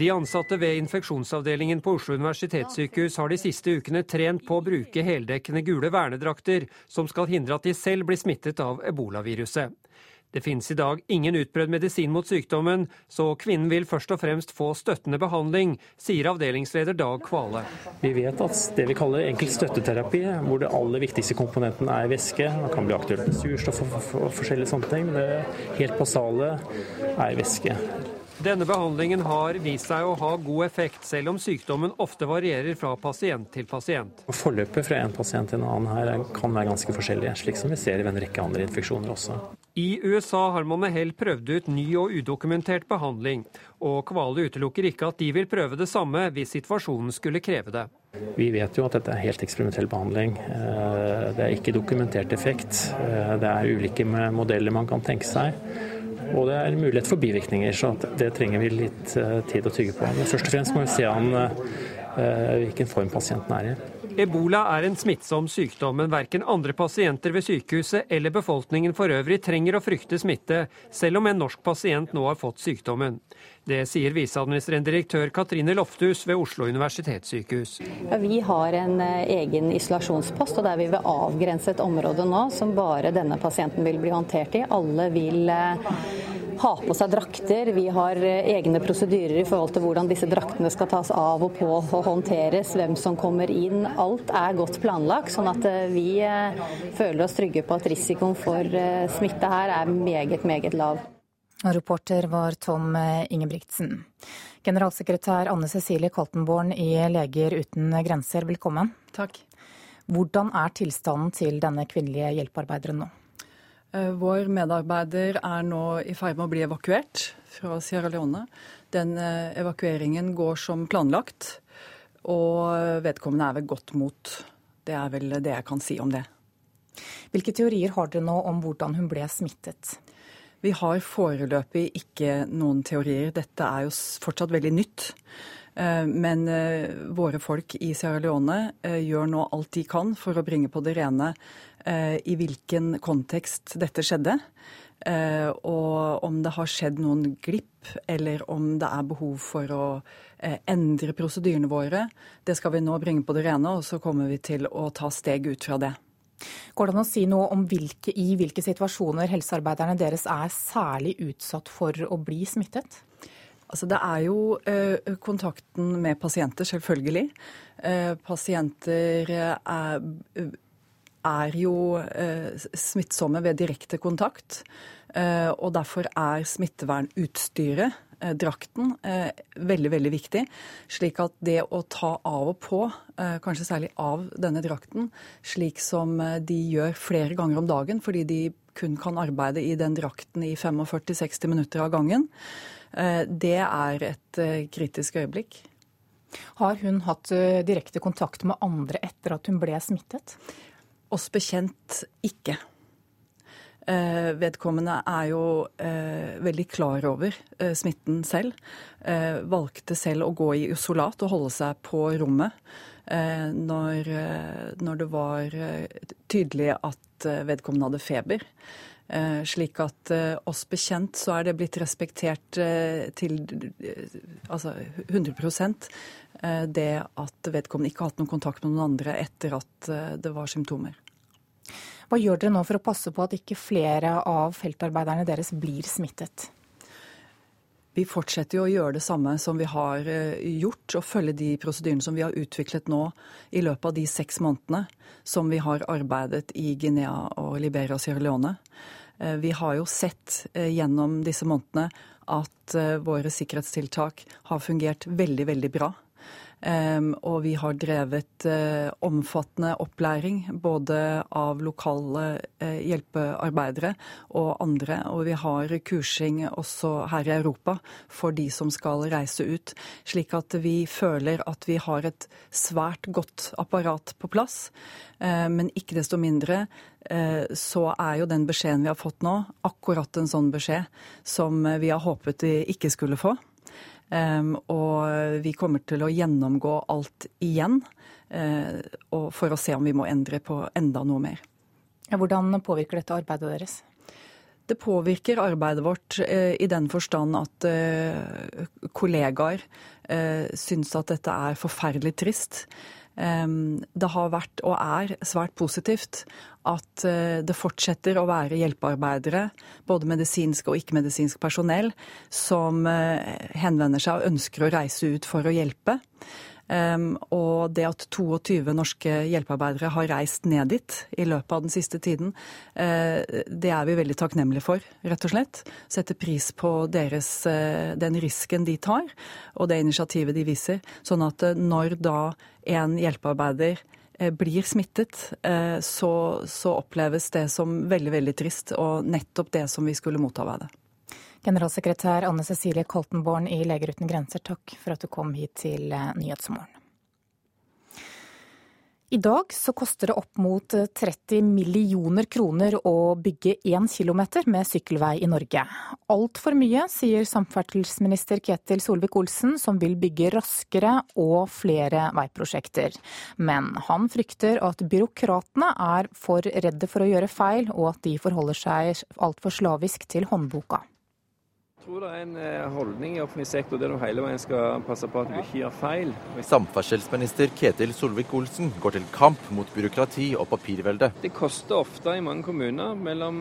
De ansatte ved infeksjonsavdelingen på Oslo universitetssykehus har de siste ukene trent på å bruke heldekkende gule vernedrakter som skal hindre at de selv blir smittet av ebolaviruset. Det finnes i dag ingen utprøvd medisin mot sykdommen, så kvinnen vil først og fremst få støttende behandling, sier avdelingsleder Dag Kvale. Vi vet at det vi kaller enkelt støtteterapi, hvor det aller viktigste komponenten er væske, det kan bli aktuelt med surstoff og forskjellige sånne ting, men det helt basale er væske. Denne behandlingen har vist seg å ha god effekt, selv om sykdommen ofte varierer fra pasient til pasient. Forløpet fra en pasient til en annen her kan være ganske forskjellig, slik som vi ser i en rekke andre infeksjoner også. I USA har man med hell prøvd ut ny og udokumentert behandling, og Kvale utelukker ikke at de vil prøve det samme hvis situasjonen skulle kreve det. Vi vet jo at dette er helt eksperimentell behandling. Eh, det er ikke dokumentert effekt. Eh, det er ulike modeller man kan tenke seg. Og det er mulighet for bivirkninger, så det trenger vi litt eh, tid å tygge på. Men først og fremst må vi se an hvilken form pasienten er i. Ebola er en smittsom sykdom, men verken andre pasienter ved sykehuset eller befolkningen for øvrig trenger å frykte smitte, selv om en norsk pasient nå har fått sykdommen. Det sier viseadministrerende direktør Katrine Lofthus ved Oslo universitetssykehus. Vi har en eh, egen isolasjonspost, og der vi vil avgrense et område nå som bare denne pasienten vil bli håndtert i. Alle vil eh, ha på seg drakter. Vi har eh, egne prosedyrer i forhold til hvordan disse draktene skal tas av og på og håndteres, hvem som kommer inn. Alt er godt planlagt, sånn at vi føler oss trygge på at risikoen for smitte her er meget, meget lav. Reporter var Tom Ingebrigtsen. Generalsekretær Anne Cecilie Koltenborn i Leger uten grenser, velkommen. Takk. Hvordan er tilstanden til denne kvinnelige hjelpearbeideren nå? Eh, vår medarbeider er nå i ferd med å bli evakuert fra Sierra Leone. Den eh, evakueringen går som planlagt, og vedkommende er ved godt mot. Det er vel det jeg kan si om det. Hvilke teorier har dere nå om hvordan hun ble smittet? Vi har foreløpig ikke noen teorier. Dette er jo fortsatt veldig nytt. Eh, men våre folk i Sierra Leone gjør nå alt de kan for å bringe på det rene Eh, i hvilken kontekst dette skjedde. Eh, og om det har skjedd noen glipp, eller om det er behov for å eh, endre prosedyrene våre. Det skal vi nå bringe på det rene, og så kommer vi til å ta steg ut fra det. Går det an å si noe om hvilke, i hvilke situasjoner helsearbeiderne deres er særlig utsatt for å bli smittet? Altså, det er jo eh, kontakten med pasienter, selvfølgelig. Eh, pasienter er er jo eh, smittsomme ved direkte kontakt. Eh, og derfor er smittevernutstyret, eh, drakten, eh, veldig, veldig viktig. Slik at det å ta av og på, eh, kanskje særlig av denne drakten, slik som eh, de gjør flere ganger om dagen, fordi de kun kan arbeide i den drakten i 45-60 minutter av gangen, det er et kritisk øyeblikk. Har hun hatt direkte kontakt med andre etter at hun ble smittet? Oss bekjent ikke. Eh, vedkommende er jo eh, veldig klar over eh, smitten selv. Valgte selv å gå i isolat og holde seg på rommet når, når, det var tydelig at vedkommende hadde feber. Slik at oss bekjent så er det blitt respektert til altså 100% det at vedkommende ikke har hatt noen kontakt med noen andre etter at det var symptomer. Hva gjør dere nå for å passe på at ikke flere av feltarbeiderne deres blir smittet? Vi fortsetter jo å gjøre det samme som vi har eh, gjort, og følge de prosedyrene som vi har utviklet nå i løpet av de seks månedene som vi har arbeidet i Guinea og Liberia og Sierra Leone. Eh, vi har jo sett eh, gjennom disse månedene at våre sikkerhetstiltak har fungert veldig, veldig bra. Um, og vi har drevet uh, omfattende opplæring både av lokale uh, hjelpearbeidere og andre. Og vi har kursing også her i Europa for de som skal reise ut. Slik at vi føler at vi har et svært godt apparat på plass. Uh, men ikke desto mindre så er jo den beskjeden vi har fått nå, akkurat en sånn beskjed som vi har håpet vi ikke skulle få. Um, og vi kommer til å gjennomgå alt igjen uh, for å se om vi må endre på enda noe mer. Hvordan påvirker dette arbeidet deres? Det påvirker arbeidet vårt uh, i den forstand at uh, kollegaer syns at dette er forferdelig trist. Det har vært og er svært positivt at eh, det fortsetter å være hjelpearbeidere, både medisinsk og ikke-medisinsk personell, som eh, henvender seg og ønsker å reise ut for å hjelpe. Og det at 22 norske hjelpearbeidere har reist ned dit i løpet av den siste tiden, uh, det er vi veldig takknemlige for, rett og slett. Setter pris på deres, uh, den risken de tar, og det initiativet de viser. Sånn at uh, når da en hjelpearbeider blir smittet, så, så, oppleves det som veldig, veldig trist, og nettopp det som vi skulle motarbeide. Generalsekretær Anne Cecilie Koltenborn i Leger uten grenser, takk for at du kom hit til eh, Nyhetsmorgen. I dag så koster det opp mot 30 eh, millioner kroner å bygge én kilometer med sykkelvei i Norge. Altfor mye, sier samferdselsminister Ketil Solvik-Olsen, som vil bygge raskere og flere veiprosjekter. Men han frykter at byråkratene er for redde for å gjøre feil, og at de forholder seg altfor slavisk til håndboka. Jeg tror det er en eh, holdning i offentlig sektor der du hele veien skal passe på at du ikke gjør feil. Samferdselsminister Ketil Solvik-Olsen går til kamp mot byråkrati og papirvelde. Det koster ofte i mange kommuner mellom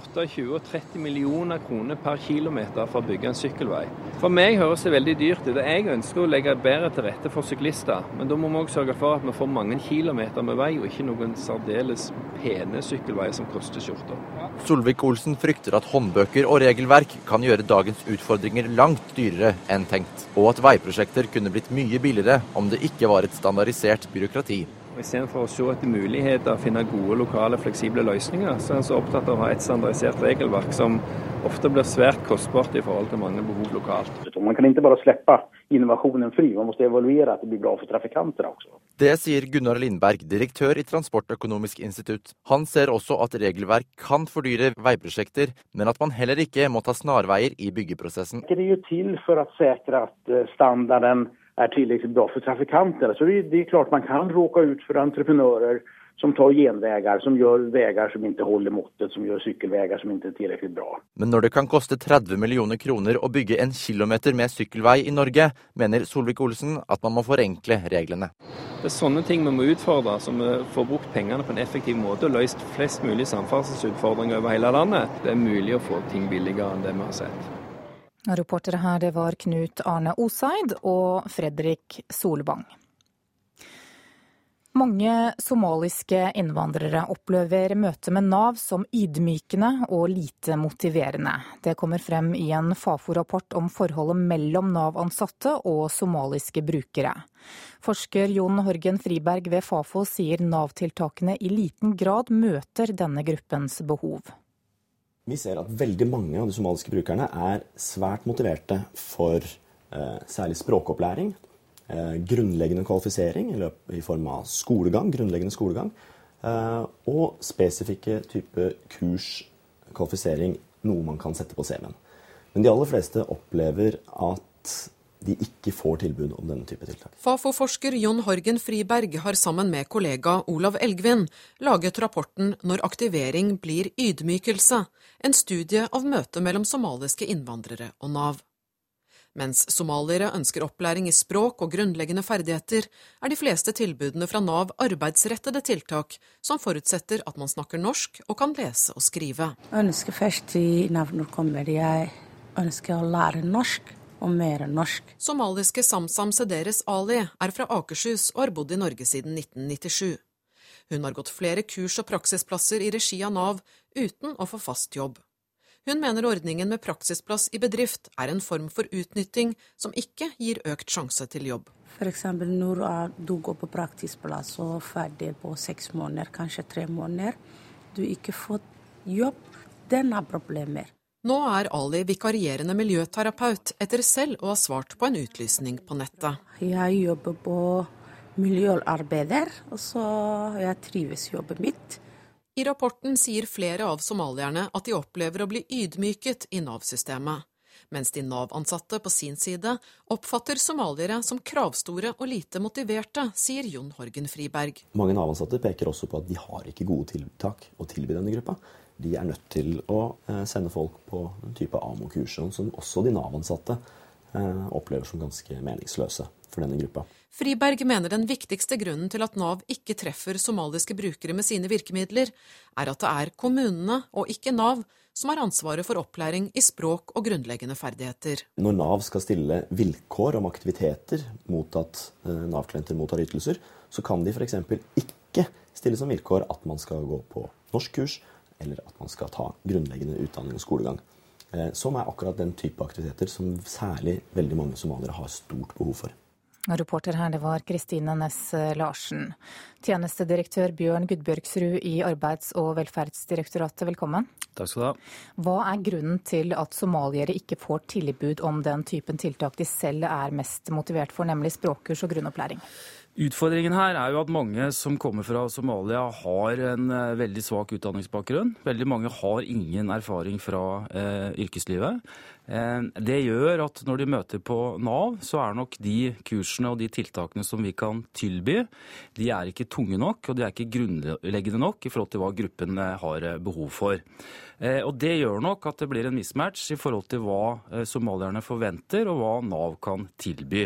28 eh, og 30 millioner kroner per kilometer for å bygge en sykkelvei. For meg høres det veldig dyrt ut. Jeg ønsker å legge bedre til rette for syklister, men da må vi også sørge for at vi får mange kilometer med vei, og ikke noen særdeles pene sykkelveier som koster skjorta. Solvik-Olsen frykter at håndbøker og regelverk kan gjøre dagen dagens utfordringer langt dyrere enn tenkt, og at veiprosjekter kunne blitt mye billigere om det ikke var et standardisert byråkrati. Istedenfor å se etter muligheter og finne gode lokale, fleksible løsninger, så er en så opptatt av å ha et standardisert regelverk som ofte blir svært kostbart i forhold til mange behov lokalt. Man kan ikke bare slippe innovasjonen fri, man må evaluere at det blir bra for trafikanter også. Det sier Gunnar Lindberg, direktør i Transportøkonomisk institutt. Han ser også at regelverk kan fordyre veiprosjekter, men at man heller ikke må ta snarveier i byggeprosessen. Det er jo til for å sikre at standarden er tillräckligt bra for trafikanter. Så det, det är klart man kan råka ut för entreprenører som tar genvägar, som gjør vägar som ikke holder måttet, som gjør cykelvägar som ikke er tillräckligt bra. Men når det kan koste 30 millioner kroner å bygge en kilometer med sykkelvei i Norge, mener Solvik-Olsen at man må forenkle reglene. Det er sånne ting man må utfordre, så vi får brukt pengene på en effektiv måte og løst flest mulig samferdselsutfordringer over hele landet. Det er mulig å få ting billigere enn det vi har sett. Reportere her det var Knut Arne Oseid og Fredrik Solvang. Mange somaliske innvandrere opplever møtet med Nav som ydmykende og lite motiverende. Det kommer frem i en Fafo-rapport om forholdet mellom Nav-ansatte og somaliske brukere. Forsker Jon Horgen Friberg ved Fafo sier Nav-tiltakene i liten grad møter denne gruppens behov. Vi ser at veldig mange av de somaliske brukerne er svært motiverte for eh, særlig språkopplæring, eh, grunnleggende kvalifisering i, løp, i, form av skolegang, grunnleggende skolegang, eh, og spesifikke type kurs, kvalifisering, noe man kan sette på CV-en. Men de aller fleste opplever at de ikke får tilbud om denne type tiltak. Fafo-forsker Jon Horgen Friberg har sammen med kollega Olav Elgvin laget rapporten 'Når aktivering blir ydmykelse', en studie av møtet mellom somaliske innvandrere og Nav. Mens somaliere ønsker opplæring i språk og grunnleggende ferdigheter, er de fleste tilbudene fra Nav arbeidsrettede tiltak som forutsetter at man snakker norsk og kan lese og skrive. Jeg ønsker først i Nav når kommer jeg ønsker å lære norsk og mer norsk. Somaliske Samsam Sederes Ali er fra Akershus og har bodd i Norge siden 1997. Hun har gått flere kurs og praksisplasser i regi av Nav uten å få fast jobb. Hun mener ordningen med praksisplass i bedrift er en form for utnytting som ikke gir økt sjanse til jobb. F.eks. når du går på praksisplass og er ferdig på seks måneder, kanskje tre måneder, du ikke får jobb, den har problemer. Nå er Ali vikarierende miljøterapeut etter selv å ha svart på en utlysning på nettet. Jeg jobber på miljøarbeider, og så jeg trives i jobben mitt. I rapporten sier flere av somalierne at de opplever å bli ydmyket i Nav-systemet, mens de Nav-ansatte på sin side oppfatter somaliere som kravstore og lite motiverte, sier Jon Horgen Friberg. Mange Nav-ansatte peker også på at de har ikke gode tiltak å tilby denne gruppa de er nødt til å eh, sende folk på en type AMO-kurs, som også de Nav-ansatte eh, opplever som ganske meningsløse for denne gruppa. Friberg mener den viktigste grunnen til at Nav ikke treffer somaliske brukere med sine virkemidler, er at det er kommunene og ikke Nav som har ansvaret for opplæring i språk og grunnleggende ferdigheter. Når Nav skal stille vilkår om aktiviteter mot at eh, Nav-klienter mottar ytelser, så kan de f.eks. ikke stille som vilkår at man skal gå på norskkurs, eller at man skal ta grunnleggende utdanning og skolegang. Eh, som er akkurat den type aktiviteter som særlig veldig mange somaliere har stort behov for. Reporter her, det var Kristine Næss Larsen. Tjenestedirektør Bjørn Gudbjørgsrud i Arbeids- og velferdsdirektoratet, velkommen. Takk skal du ha. Hva er grunnen til at somaliere ikke får tilbud om den typen tiltak de selv er mest motivert for, nemlig språkkurs og grunnopplæring? Utfordringen her er jo at mange som kommer fra Somalia har en eh, veldig svak utdanningsbakgrunn. Veldig mange har ingen erfaring fra eh, yrkeslivet. Eh, det gjør at når de møter på Nav, så er nok de kursene og de tiltakene som vi kan tilby, de er ikke tunge nok og de er ikke grunnleggende nok i forhold til hva gruppen eh, har eh, behov for. Og Det gjør nok at det blir en mismatch i forhold til hva somalierne forventer og hva Nav kan tilby.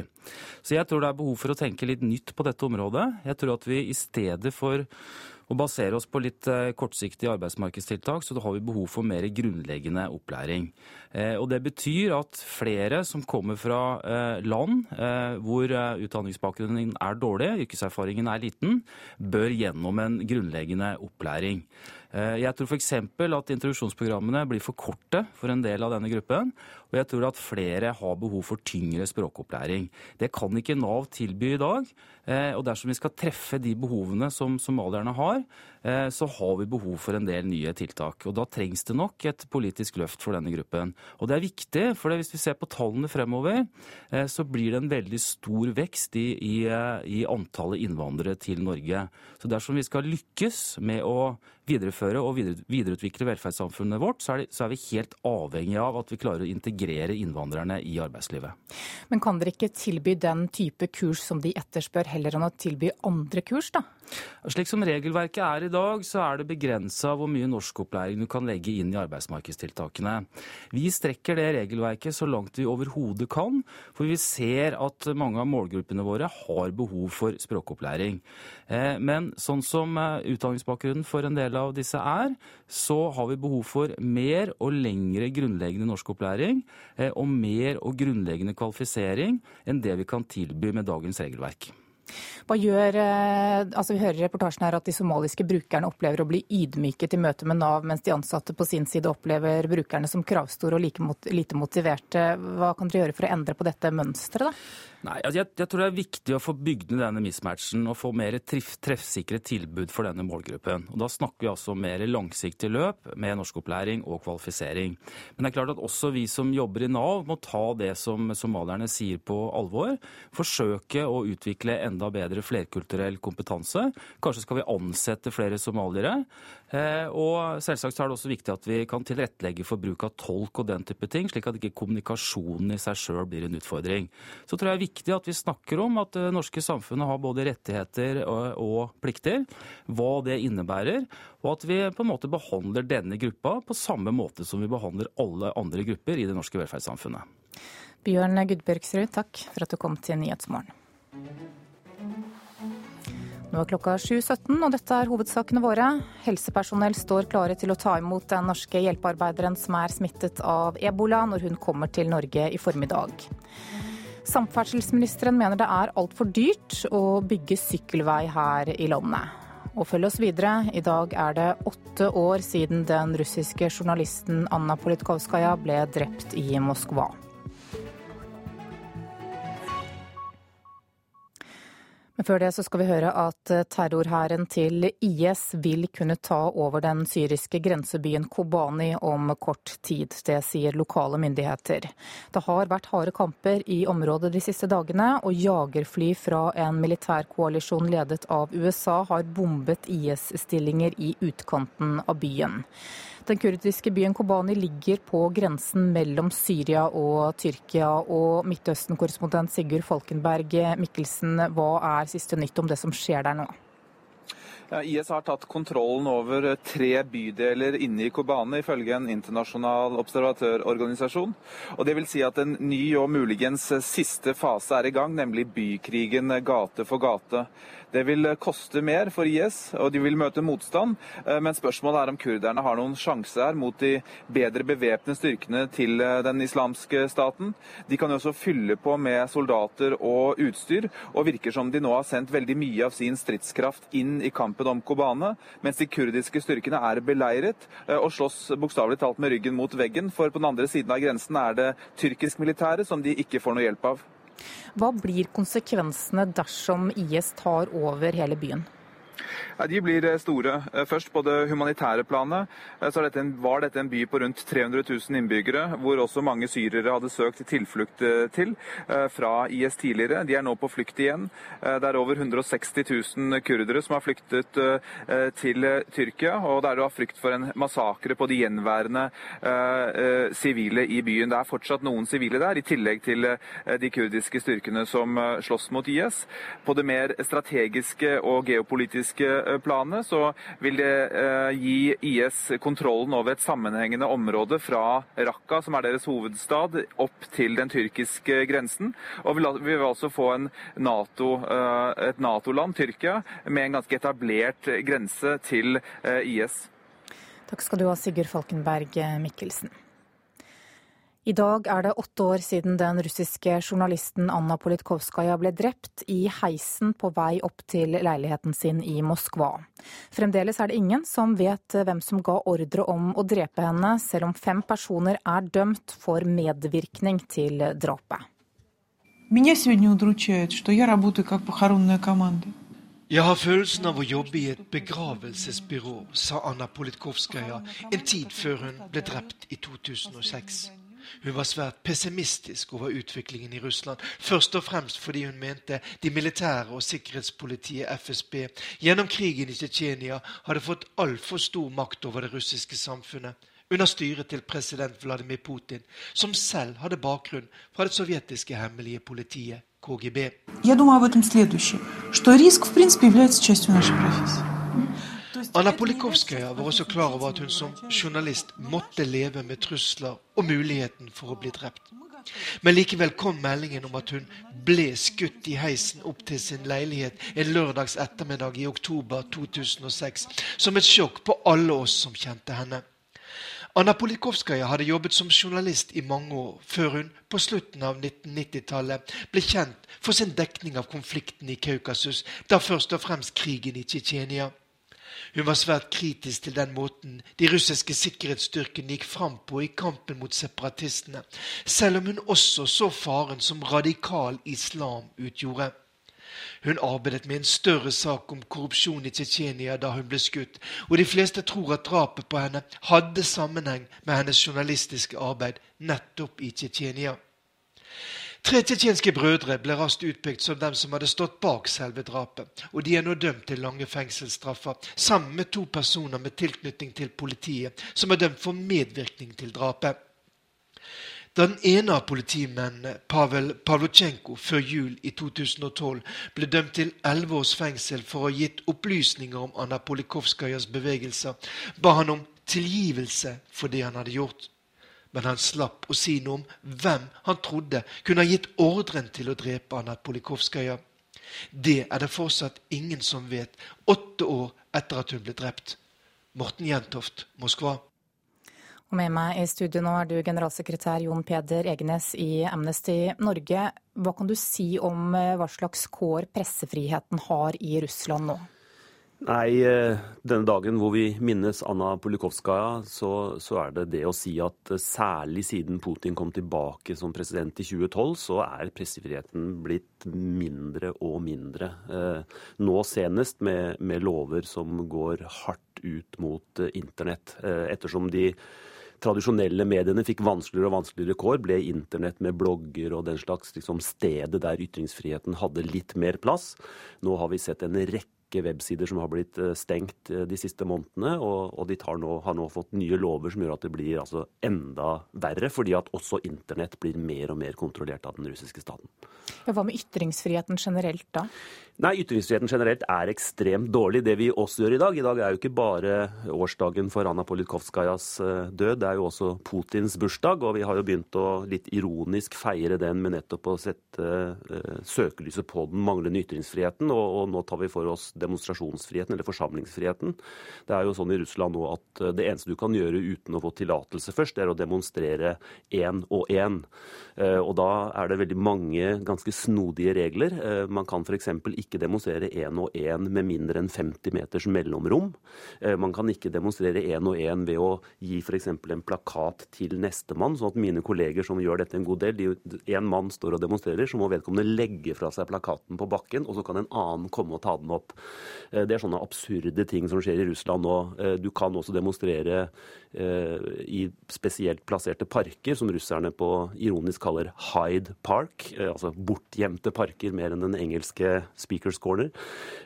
Så jeg tror det er behov for å tenke litt nytt på dette området. Jeg tror at vi i stedet for å basere oss på litt kortsiktige arbeidsmarkedstiltak, så da har vi behov for mer grunnleggende opplæring. Eh, og Det betyr at flere som kommer fra eh, land eh, hvor utdanningsbakgrunnen er dårlig, yrkeserfaringen er liten, bør gjennom en grunnleggende opplæring. Jeg tror f.eks. at introduksjonsprogrammene blir for korte for en del av denne gruppen. Og jeg tror at flere har behov for tyngre språkopplæring. Det kan ikke Nav tilby i dag. Og dersom vi skal treffe de behovene som somalierne har, så har vi behov for en del nye tiltak. Og da trengs det nok et politisk løft for denne gruppen. Og det er viktig, for hvis vi ser på tallene fremover, eh, så blir det en veldig stor vekst i, i, eh, i antallet innvandrere til Norge. Så dersom vi skal lykkes med å videreføre og videreutvikle velferdssamfunnet vårt, så er, det, så er, vi helt avhengig av at vi klarer å integrere innvandrerne i arbeidslivet. Men kan dere ikke tilby den type kurs som de etterspør, heller enn å tilby andre kurs, da? Slik som regelverket er i dag, så er det begrensa hvor mye norskopplæring du kan legge inn i arbeidsmarkedstiltakene. Vi strekker det regelverket så langt vi overhodet kan, for vi ser at mange av målgruppene våre har behov for språkopplæring. Eh, men sånn som eh, utdanningsbakgrunnen for en del av disse er, så har vi behov for mer og lengre grunnleggende norskopplæring eh, og mer og grunnleggende kvalifisering enn det vi kan tilby med dagens regelverk. Hva gjør, altså Vi hører i reportasjen her at de somaliske brukerne opplever å bli ydmyket i møte med Nav, mens de ansatte på sin side opplever brukerne som kravstore og like lite motiverte. Hva kan dere gjøre for å endre på dette mønsteret? da? Nei, altså jeg, jeg, tror det er viktig å få bygd ned denne mismatchen og få mer treff, treffsikre tilbud for denne målgruppen. Og Da snakker vi altså om mer langsiktig løp med norskopplæring og kvalifisering. Men det er klart at også vi som jobber i Nav må ta det som somalierne sier på alvor. Forsøke å utvikle enda bedre flerkulturell kompetanse. Kanskje skal vi ansette flere somaliere. Eh, og selvsagt er det også viktig at vi kan tilrettelegge for bruk av tolk og den type ting, slik at ikke kommunikasjonen i seg sjøl blir en utfordring. Så tror jeg det er viktig at vi snakker om at det norske samfunnet har både rettigheter og, og plikter, hva det innebærer, og at vi på en måte behandler denne gruppa på samme måte som vi behandler alle andre grupper i det norske velferdssamfunnet. Bjørn Gudbjørgsrud, takk for at du kom til Nyhetsmorgen. Nå er klokka 7.17, og dette er hovedsakene våre. Helsepersonell står klare til å ta imot den norske hjelpearbeideren som er smittet av ebola, når hun kommer til Norge i formiddag. Samferdselsministeren mener det er altfor dyrt å bygge sykkelvei her i landet. Og følg oss videre. I dag er det åtte år siden den russiske journalisten Anna Politkovskaja ble drept i Moskva. Men før det så skal vi høre at eh, terrorhæren til IS vil kunne ta over den syriske grensebyen Kobani om kort tid. Det sier lokale myndigheter. Det har vært harde kamper i området de siste dagene, og jagerfly fra en militærkoalisjon ledet av USA har bombet IS-stillinger i utkanten av byen. Den kurdiske byen Kobani ligger på grensen mellom Syria og Tyrkia. Og Midtøsten-korrespondent Sigurd Falkenberg Mikkelsen, hva er siste nytt om det som skjer der nå? Ja, IS har tatt kontrollen over tre bydeler inne i Kobane, ifølge en internasjonal observatørorganisasjon. Og det vil si at en ny og muligens siste fase er i gang, nemlig bykrigen gate for gate. Det vil koste mer for IS, og de vil møte motstand. Eh, men spørsmålet er om kurderne har noen sjanse her mot de bedre bevæpnede styrkene til eh, den islamske staten. De kan jo også fylle på med soldater og utstyr, og virker som de nå har sendt veldig mye av sin stridskraft inn i kampen om Kobane, mens de kurdiske styrkene er beleiret eh, og slåss bokstavelig talt med ryggen mot veggen. For på den andre siden av grensen er det tyrkisk militære som de ikke får noe hjelp av. Hva blir konsekvensene dersom IS tar over hele byen? De blir eh, store. Eh, først på det humanitære planet eh, så dette var dette en by på rundt 300 000 innbyggere, hvor også mange syrere hadde søkt tilflukt til fra IS tidligere. De er nå på flukt igjen. Det er over 160 000 kurdere som har flyktet til Tyrkia, og det er da frykt for en massakre på de gjenværende sivile i byen. Det er fortsatt noen sivile der, i tillegg til de kurdiske styrkene som slåss mot IS. På det mer strategiske og geopolitiske Eh, planet, så vil det eh, gi IS kontrollen over et sammenhengende område fra Raqqa, som er deres hovedstad, opp til den tyrkiske grensen. Og vi vil altså få NATO, eh, et Nato-land, Tyrkia, med en ganske etablert grense til IS. Takk skal du ha, Sigurd Falkenberg Mikkelsen. I dag er det åtte år siden den russiske journalisten Anna Politkovskaja ble drept i heisen på vei opp til leiligheten sin i Moskva. Fremdeles er det ingen som vet hvem som ga ordre om å drepe henne, selv om fem personer er dømt for medvirkning til drapet. Jeg har følelsen av å jobbe i et begravelsesbyrå, sa Anna Politkovskaja en tid før hun ble drept i 2006. Hun var svært pessimistisk over utviklingen i Russland, først og fremst fordi hun mente de militære og sikkerhetspolitiet FSB gjennom krigen i Tsjetsjenia hadde fått altfor stor makt over det russiske samfunnet under styret til president Vladimir Putin, som selv hadde bakgrunn fra det sovjetiske hemmelige politiet KGB. Jeg думаю об этом следующее, что риск в принципе является частью нашей профессии. Anna Polikovskaja var også klar over at hun som journalist måtte leve med trusler og muligheten for å bli drept. Men likevel kom meldingen om at hun ble skutt i heisen opp til sin leilighet en lørdags ettermiddag i oktober 2006, som et sjokk på alle oss som kjente henne. Anna Polikovskaja hadde jobbet som journalist i mange år, før hun på slutten av 1990-tallet ble kjent for sin dekning av konflikten i Kaukasus, da først og fremst krigen i Tsjetsjenia. Hun var svært kritisk til den måten de russiske sikkerhetsstyrkene gikk fram på i kampen mot separatistene, selv om hun også så faren som radikal islam utgjorde. Hun arbeidet med en større sak om korrupsjon i Tsjetsjenia da hun ble skutt, og de fleste tror at drapet på henne hadde sammenheng med hennes journalistiske arbeid nettopp i Tsjetsjenia. Tre tsjetsjenske brødre ble raskt utpekt som dem som hadde stått bak selve drapet, og de er nå dømt til lange fengselsstraffer, sammen med to personer med tilknytning til politiet, som er dømt for medvirkning til drapet. Da den ene av politimennene, Pavel Pavlotsjenko, før jul i 2012 ble dømt til elleve års fengsel for å ha gitt opplysninger om Anna Polikovskajas bevegelser, ba han om tilgivelse for det han hadde gjort men han slapp å si noe om hvem han trodde kunne ha gitt ordren til å drepe Anna Polikovskaja. Det er det fortsatt ingen som vet, åtte år etter at hun ble drept. Morten Jentoft, Moskva. Og med meg i studio nå er du generalsekretær Jon Peder Egenes i Amnesty Norge. Hva kan du si om eh, hva slags kår pressefriheten har i Russland nå? Nei, eh, denne dagen hvor vi minnes Anna Polikovskaja, så, så, er det det å si at eh, særlig siden Putin kom tilbake som president i 2012, så er pressefriheten blitt mindre og mindre. Eh, nå senest med, med lover som går hardt ut mot internett. Ettersom de tradisjonelle mediene fikk vanskeligere og vanskeligere kår, ble internett med blogger og den slags liksom, stedet der ytringsfriheten hadde litt mer plass. Nå har vi sett en rekke rekke websider som har blitt eh, stengt eh, de siste månedene. Og, og de nå, har nå fått nye lover som gjør at det blir altså enda verre, fordi at også internett blir mer og mer kontrollert av den russiske staten. Ja, hva med ytringsfriheten generelt da? Nei, Ytringsfriheten generelt er ekstremt dårlig. Det vi også gjør i dag I dag er jo ikke bare årsdagen for Anna Politkovskajas eh, død, det er jo også Putins bursdag. Og vi har jo begynt å litt ironisk feire den med nettopp å sette uh, søkelyset på den manglende ytringsfriheten. Og, og, nå tar vi for oss demonstrasjonsfriheten, eller forsamlingsfriheten. Det er jo sånn i Russland nå at eh, det eneste du kan gjøre uten å få tillatelse først, det er å demonstrere én og én. Uh, og da er det veldig mange ganske snodige regler. Uh, man kan f.eks. ikke ikke demonstrere én og én med mindre enn 50 meters mellomrom. Eh, man kan ikke demonstrere én og én ved å gi f.eks. en plakat til nestemann, sånn at mine kolleger som gjør dette en god del, én mann står og demonstrerer, så må vedkommende legge fra seg plakaten på bakken, og så kan en annen komme og ta den opp. Eh, det er sånne absurde ting som skjer i Russland nå. Eh, du kan også demonstrere i spesielt plasserte parker, som russerne på ironisk kaller Hyde Park, altså bortgjemte parker mer enn den engelske Speakers Corner.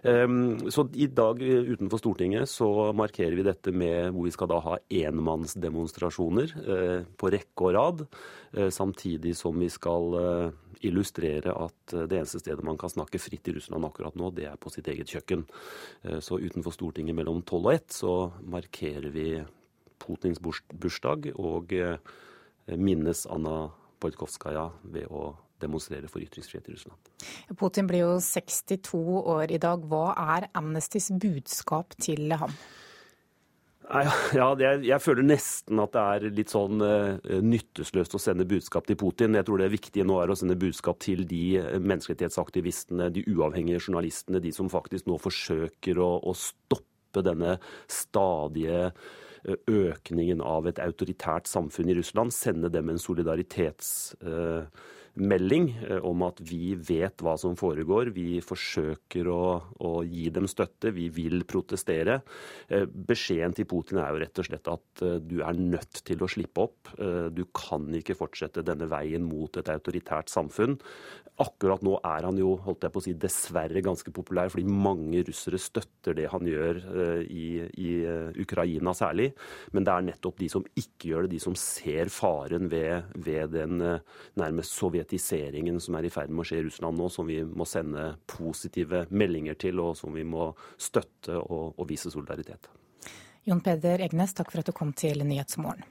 Ehm, så i dag utenfor Stortinget så markerer vi dette med hvor vi skal da ha enmannsdemonstrasjoner eh, på rekke og rad. Eh, samtidig som vi skal eh, illustrere at det eneste stedet man kan snakke fritt i Russland akkurat nå, det er på sitt eget kjøkken. Så utenfor Stortinget mellom tolv og ett så markerer vi Putins bursdag og minnes Anna Politkovskaja ved å demonstrere for ytringsfrihet i Russland. Putin blir jo 62 år i dag. Hva er Amnestys budskap til ham? (laughs) Ja, jeg, føler nesten at det er litt sånn nyttesløst nytteløst å sende budskap til Putin. Jeg tror det er viktig nå er å sende budskap til de eh, menneskerettighetsaktivistene, de uavhengige journalistene, de som faktisk nå forsøker å, å stoppe denne stadige eh, økningen av et autoritært samfunn i Russland. Sende dem en solidaritets... Uh, melding eh, om at vi vet hva som foregår. Vi forsøker å, å, gi dem støtte. Vi vil protestere. Eh, beskjeden til Putin er jo rett og slett at eh, du er nødt til å slippe opp. Du kan ikke fortsette denne veien mot et autoritært samfunn. Akkurat nå er han jo holdt jeg på å si, dessverre ganske populær, fordi mange russere støtter det han gjør i, i Ukraina særlig. Men det er nettopp de som ikke gjør det, de som ser faren ved, ved den nærmest sovjetiske sovjetiseringen som er i ferd med å skje i Russland nå, som vi må sende positive meldinger til, og som vi må støtte og, og vise solidaritet. Jon Peder Egnes, takk for at du kom til Nyhetsmorgen.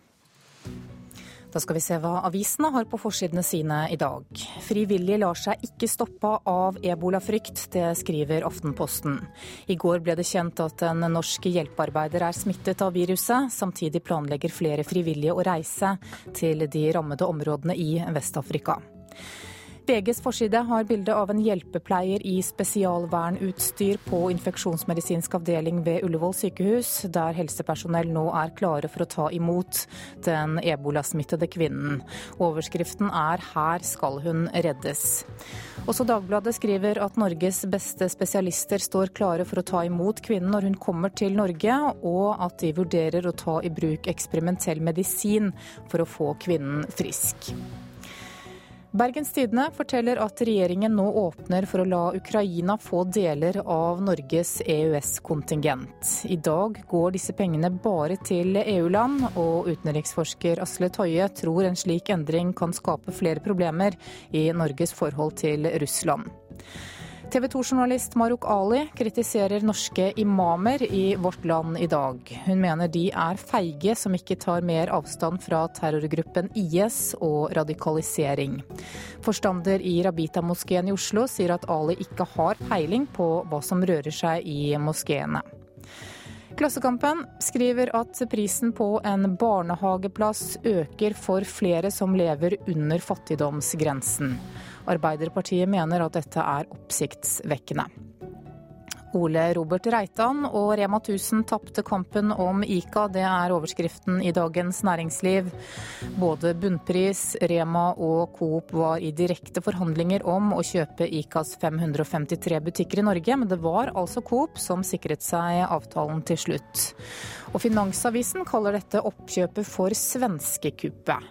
Da skal vi se hva avisene har på forsidene sine i dag. Frivillige lar seg ikke stoppe av ebolafrykt, det skriver Aftenposten. I går ble det kjent at en norsk hjelpearbeider er smittet av viruset. Samtidig planlegger flere frivillige å reise til de rammede områdene i Vest-Afrika. VGs forside har bilde av en hjelpepleier i spesialvernutstyr på infeksjonsmedisinsk avdeling ved Ullevål sykehus, der helsepersonell nå er klare for å ta imot den ebolasmittede kvinnen. Overskriften er 'Her skal hun reddes'. Også Dagbladet skriver at Norges beste spesialister står klare for å ta imot kvinnen når hun kommer til Norge, og at de vurderer å ta i bruk eksperimentell medisin for å få kvinnen frisk. Bergens Tidende forteller at regjeringen nå åpner for å la Ukraina få deler av Norges EØS-kontingent. I dag går disse pengene bare til EU-land, og utenriksforsker Asle Toje tror en slik endring kan skape flere problemer i Norges forhold til Russland. TV 2-journalist Maruk Ali kritiserer norske imamer i Vårt Land i dag. Hun mener de er feige som ikke tar mer avstand fra terrorgruppen IS og radikalisering. Forstander i Rabita-moskeen i Oslo sier at Ali ikke har peiling på hva som rører seg i moskeene. Klassekampen skriver at prisen på en barnehageplass øker for flere som lever under fattigdomsgrensen. Arbeiderpartiet mener at dette er oppsiktsvekkende. Ole Robert Reitan og Rema 1000 tapte kampen om ICA. Det er overskriften i Dagens Næringsliv. Både Bunnpris, Rema og Coop var i direkte forhandlinger om å kjøpe ICAs 553 butikker i Norge, men det var altså Coop som sikret seg avtalen til slutt. Og Finansavisen kaller dette oppkjøpet for svenskekuppet.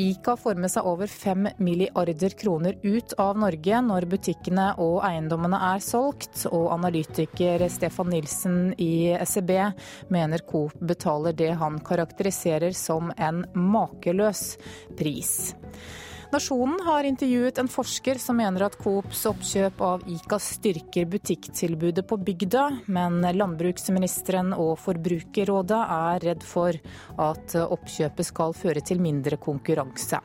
ICA med seg over fem milliarder kroner ut av Norge når butikkene og eiendommene er solgt, og analytiker Stefan Nilsen i SEB mener Coop betaler det han karakteriserer som en makeløs pris. Nasjonen har intervjuet en forsker som mener at Coops oppkjøp av ICA styrker butikktilbudet på bygda, men landbruksministeren og Forbrukerrådet er redd for at oppkjøpet skal føre til mindre konkurranse.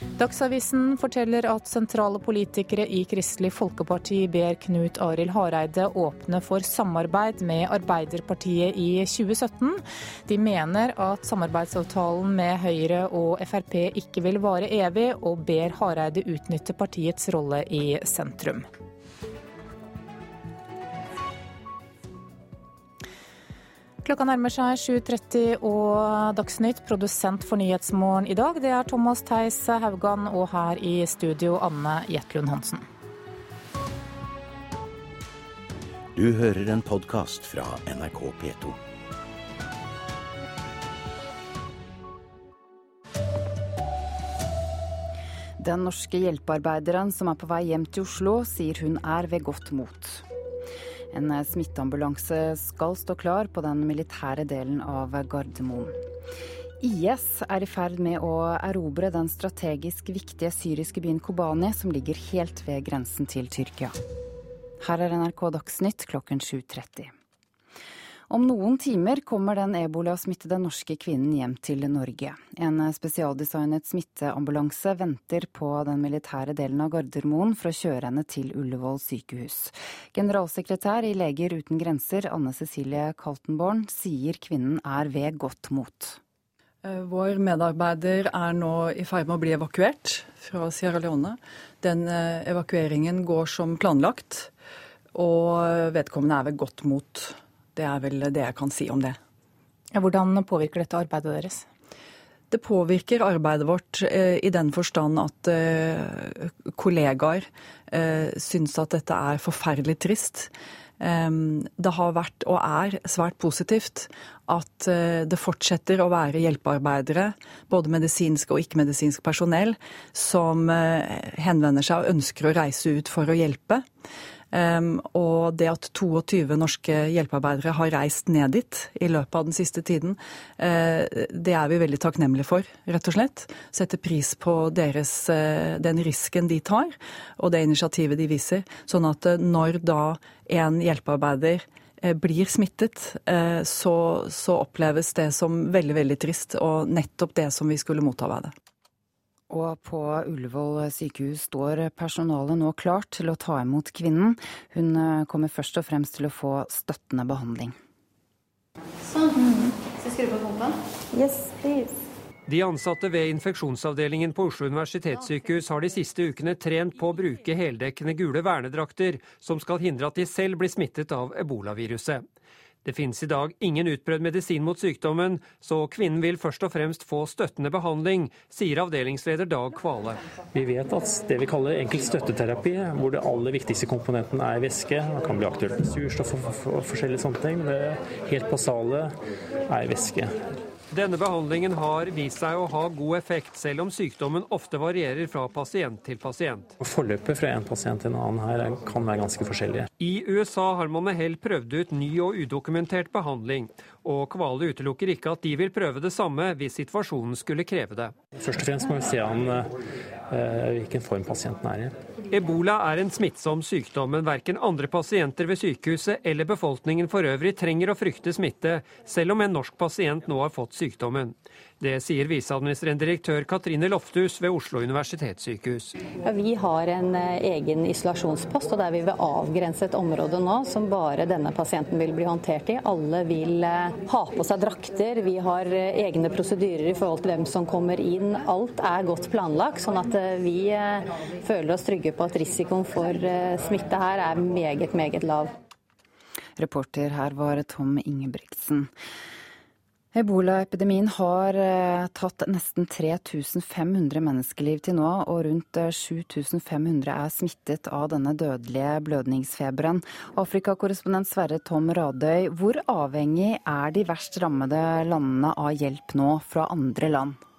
Dagsavisen forteller at sentrale politikere i Kristelig Folkeparti ber Knut Arild Hareide åpne for samarbeid med Arbeiderpartiet i 2017. De mener at samarbeidsavtalen med Høyre og Frp ikke vil vare evig, og ber Hareide utnytte partiets rolle i sentrum. Klokka nærmer seg 7.30 og Dagsnytt. Produsent for Nyhetsmorgen i dag, det er Thomas Theis Haugan, og her i studio Anne Jetlund Hansen. Du hører en podkast fra NRK P2. Den norske hjelpearbeideren som er på vei hjem til Oslo, sier hun er ved godt mot. En smitteambulanse skal stå klar på den militære delen av Gardermoen. IS er i ferd med å erobre den strategisk viktige syriske byen Kobani, som ligger helt ved grensen til Tyrkia. Her er NRK Dagsnytt klokken 7.30. Om noen timer kommer den ebolasmittede norske kvinnen hjem til Norge. En spesialdesignet smitteambulanse venter på den militære delen av Gardermoen for å kjøre henne til Ullevål sykehus. Generalsekretær i Leger uten grenser, Anne Cecilie Kaltenborn, sier kvinnen er ved godt mot. Eh, vår medarbeider er nå i ferd med å bli evakuert fra Sierra Leone. Den eh, evakueringen går som planlagt, og vedkommende er ved godt mot. Det er vel det jeg kan si om det. Hvordan påvirker dette arbeidet deres? Det påvirker arbeidet vårt eh, i den forstand at eh, kollegaer eh, syns at dette er forferdelig trist. Eh, det har vært og er svært positivt at eh, det fortsetter å være hjelpearbeidere, både medisinsk og ikke-medisinsk personell, som eh, henvender seg og ønsker å reise ut for å hjelpe. Og det at 22 norske hjelpearbeidere har reist ned dit i løpet av den siste tiden, uh, det er vi veldig takknemlige for, rett og slett. Setter pris på deres, uh, den risken de tar, og det initiativet de viser. Sånn at uh, når da en hjelpearbeider blir smittet, så, så oppleves det som veldig, veldig trist, og nettopp det som vi skulle motarbeide. Og på Ullevål sykehus står personalet nå klart til å ta imot kvinnen. Hun eh, kommer først og fremst til å få støttende behandling. Sånn. Skal jeg skru på pumpen? Yes, please. De ansatte ved infeksjonsavdelingen på Oslo universitetssykehus har de siste ukene trent på å bruke heldekkende gule vernedrakter som skal hindre at de selv blir smittet av ebolaviruset. Det finnes i dag ingen utprøvd medisin mot sykdommen, så kvinnen vil først og fremst få støttende behandling, sier avdelingsleder Dag Kvale. Vi vet at det vi kaller enkel støtteterapi, hvor det aller viktigste komponenten er væske, det kan bli aktuelt med surstoff og forskjellige sånne ting, det helt basale er væske. Denne behandlingen har vist seg å ha god effekt, selv om sykdommen ofte varierer fra pasient til pasient. Forløpet fra en pasient til en annen her kan være ganske forskjellige. I USA har man med hell prøvd ut ny og udokumentert behandling, og Kvale utelukker ikke at de vil prøve det samme hvis situasjonen skulle kreve det. Først og fremst må vi se an eh, hvilken form pasienten er i. Ebola er en smittsom sykdom, men verken andre pasienter ved sykehuset eller befolkningen for øvrig trenger å frykte smitte, selv om en norsk pasient nå har fått sykdommen. Det sier viseadministrerende direktør Katrine Lofthus ved Oslo universitetssykehus. Ja, vi har en eh, egen isolasjonspost, og der vi vil avgrense et område nå som bare denne pasienten vil bli håndtert i. Alle vil eh, ha på seg drakter. Vi har eh, egne prosedyrer i forhold til hvem som kommer inn. Alt er godt planlagt, sånn at vi føler oss trygge på at risikoen for smitte her er meget, meget lav. Reporter her var Tom Ingebrigtsen. Ebolaepidemien har eh, tatt nesten 3500 menneskeliv til nå, og rundt 7500 eh, er smittet av denne dødelige blødningsfeberen. Afrikakorrespondent Sverre Tom Radøy, hvor avhengig er de verst rammede landene av hjelp nå fra andre land?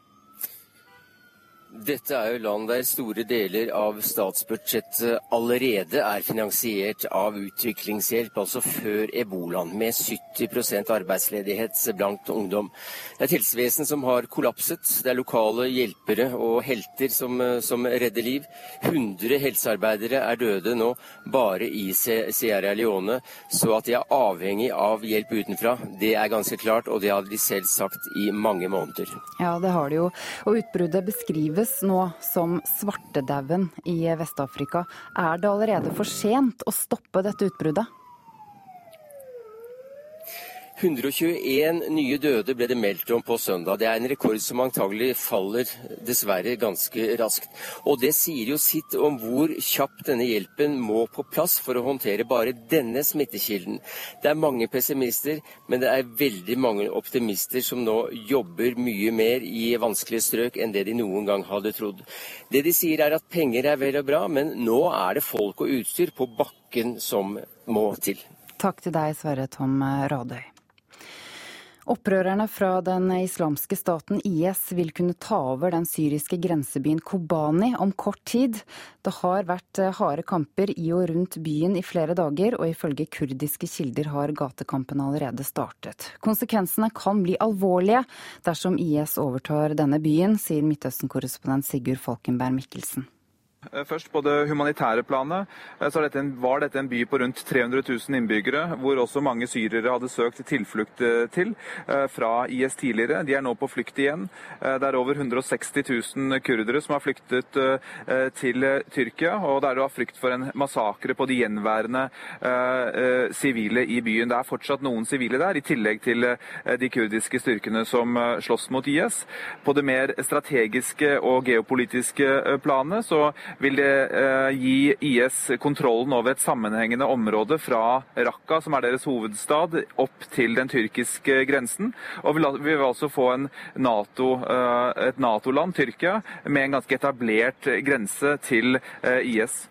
Dette er jo land der store deler av statsbudsjettet allerede er finansiert av utviklingshjelp, altså før ebolaen, med 70 arbeidsledighet blant ungdom. Det er et helsevesen som har kollapset. Det er lokale hjelpere og helter som, som redder liv. 100 helsearbeidere er døde nå bare i Sierra Leone, så at de er avhengig av hjelp utenfra, det er ganske klart, og det hadde de selv sagt i mange måneder. Ja, det har de jo. Og utbruddet beskrives nå som svartedauden i Vest-Afrika. Er det allerede for sent å stoppe dette utbruddet? 121 nye døde ble det meldt om på søndag. Det er en rekord som antagelig faller dessverre ganske raskt. Og det sier jo sitt om hvor kjapt denne hjelpen må på plass for å håndtere bare denne smittekilden. Det er mange pessimister, men det er veldig mange optimister som nå jobber mye mer i vanskelige strøk enn det de noen gang hadde trodd. Det de sier er at penger er vel og bra, men nå er det folk og utstyr på bakken som må til. Takk til deg, Sverre Tom Radøy. Opprørerne fra den islamske staten IS vil kunne ta over den syriske grensebyen Kobani om kort tid. Det har vært harde kamper i og rundt byen i flere dager, og ifølge kurdiske kilder har gatekampen allerede startet. Konsekvensene kan bli alvorlige dersom IS overtar denne byen, sier Midtøsten-korrespondent Sigurd Falkenberg Mikkelsen. Eh, først på det humanitære planet eh, så dette var dette en by på rundt 300 000 innbyggere, hvor også mange syrere hadde søkt tilflukt eh, til fra IS tidligere. De er nå på flukt igjen. Det er over 160 000 kurdere som har flyktet til Tyrkia, og det er da frykt for en massakre på de gjenværende sivile i byen. Det er fortsatt noen sivile der, i tillegg til de kurdiske styrkene som slåss mot IS. På det mer strategiske og geopolitiske planet så vil det eh, gi IS kontrollen over et sammenhengende område fra Raqqa, som er deres hovedstad, opp til den tyrkiske grensen. Og vi vil altså få NATO, eh, et Nato-land, Tyrkia, med en ganske etablert grense til eh, IS.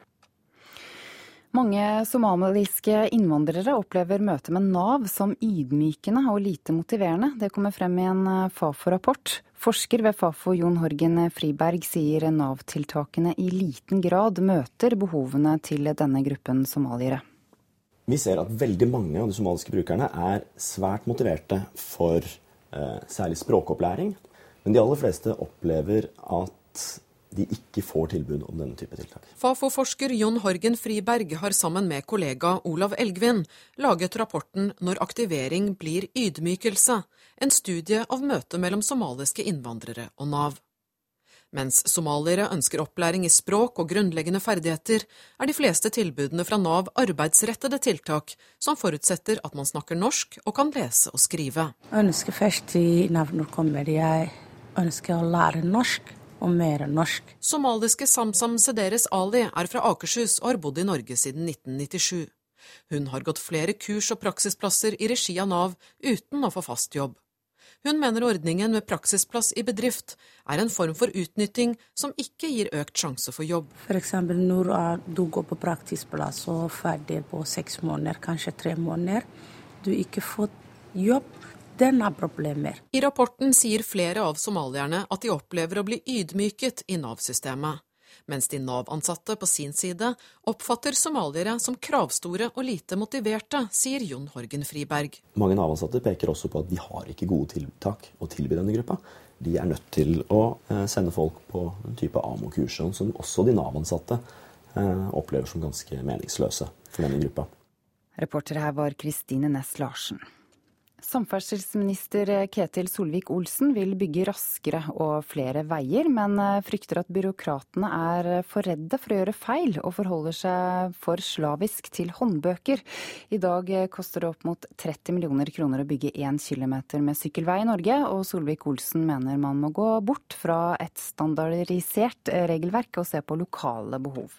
Mange somaliske innvandrere opplever møtet med Nav som ydmykende og lite motiverende. Det kommer frem i en Fafo-rapport. Forsker ved Fafo Jon Horgen Friberg sier Nav-tiltakene i liten grad møter behovene til denne gruppen somaliere. Vi ser at veldig mange av de somaliske brukerne er svært motiverte for eh, særlig språkopplæring. Men de aller fleste opplever at de ikke får tilbud om denne type tiltak. Fafo-forsker Jon Horgen Friberg har sammen med kollega Olav Elgvin laget rapporten 'Når aktivering blir ydmykelse', en studie av møtet mellom somaliske innvandrere og Nav. Mens somaliere ønsker opplæring i språk og grunnleggende ferdigheter, er de fleste tilbudene fra Nav arbeidsrettede tiltak som forutsetter at man snakker norsk og kan lese og skrive. Jeg ønsker først i Nav når kommer jeg ønsker å lære norsk og mer norsk. Somaliske Samsam Sederes Ali er fra Akershus og har bodd i Norge siden 1997. Hun har gått flere kurs og praksisplasser i regi av Nav uten å få fast jobb. Hun mener ordningen med praksisplass i bedrift er en form for utnytting som ikke gir økt sjanse for jobb. F.eks. når du går på praksisplass og er ferdig på seks måneder, kanskje tre måneder, du ikke får jobb, den har problemer. I rapporten sier flere av somalierne at de opplever å bli ydmyket i Nav-systemet. Mens de Nav-ansatte på sin side oppfatter somaliere som kravstore og lite motiverte, sier Jon Horgen Friberg. Mange Nav-ansatte peker også på at de har ikke gode tiltak å tilby denne gruppa. De er nødt til å eh, sende folk på en type AMO-kurs, som også de Nav-ansatte eh, opplever som ganske meningsløse for denne gruppa. Reporter her var Kristine Næss Larsen. Samferdselsminister Ketil Solvik-Olsen vil bygge raskere og flere veier, men frykter at byråkratene er for redde for å gjøre feil og forholder seg for slavisk til håndbøker. I dag koster det opp mot 30 millioner kroner å bygge én kilometer med sykkelvei i Norge, og Solvik-Olsen mener man må gå bort fra et standardisert regelverk og se på lokale behov.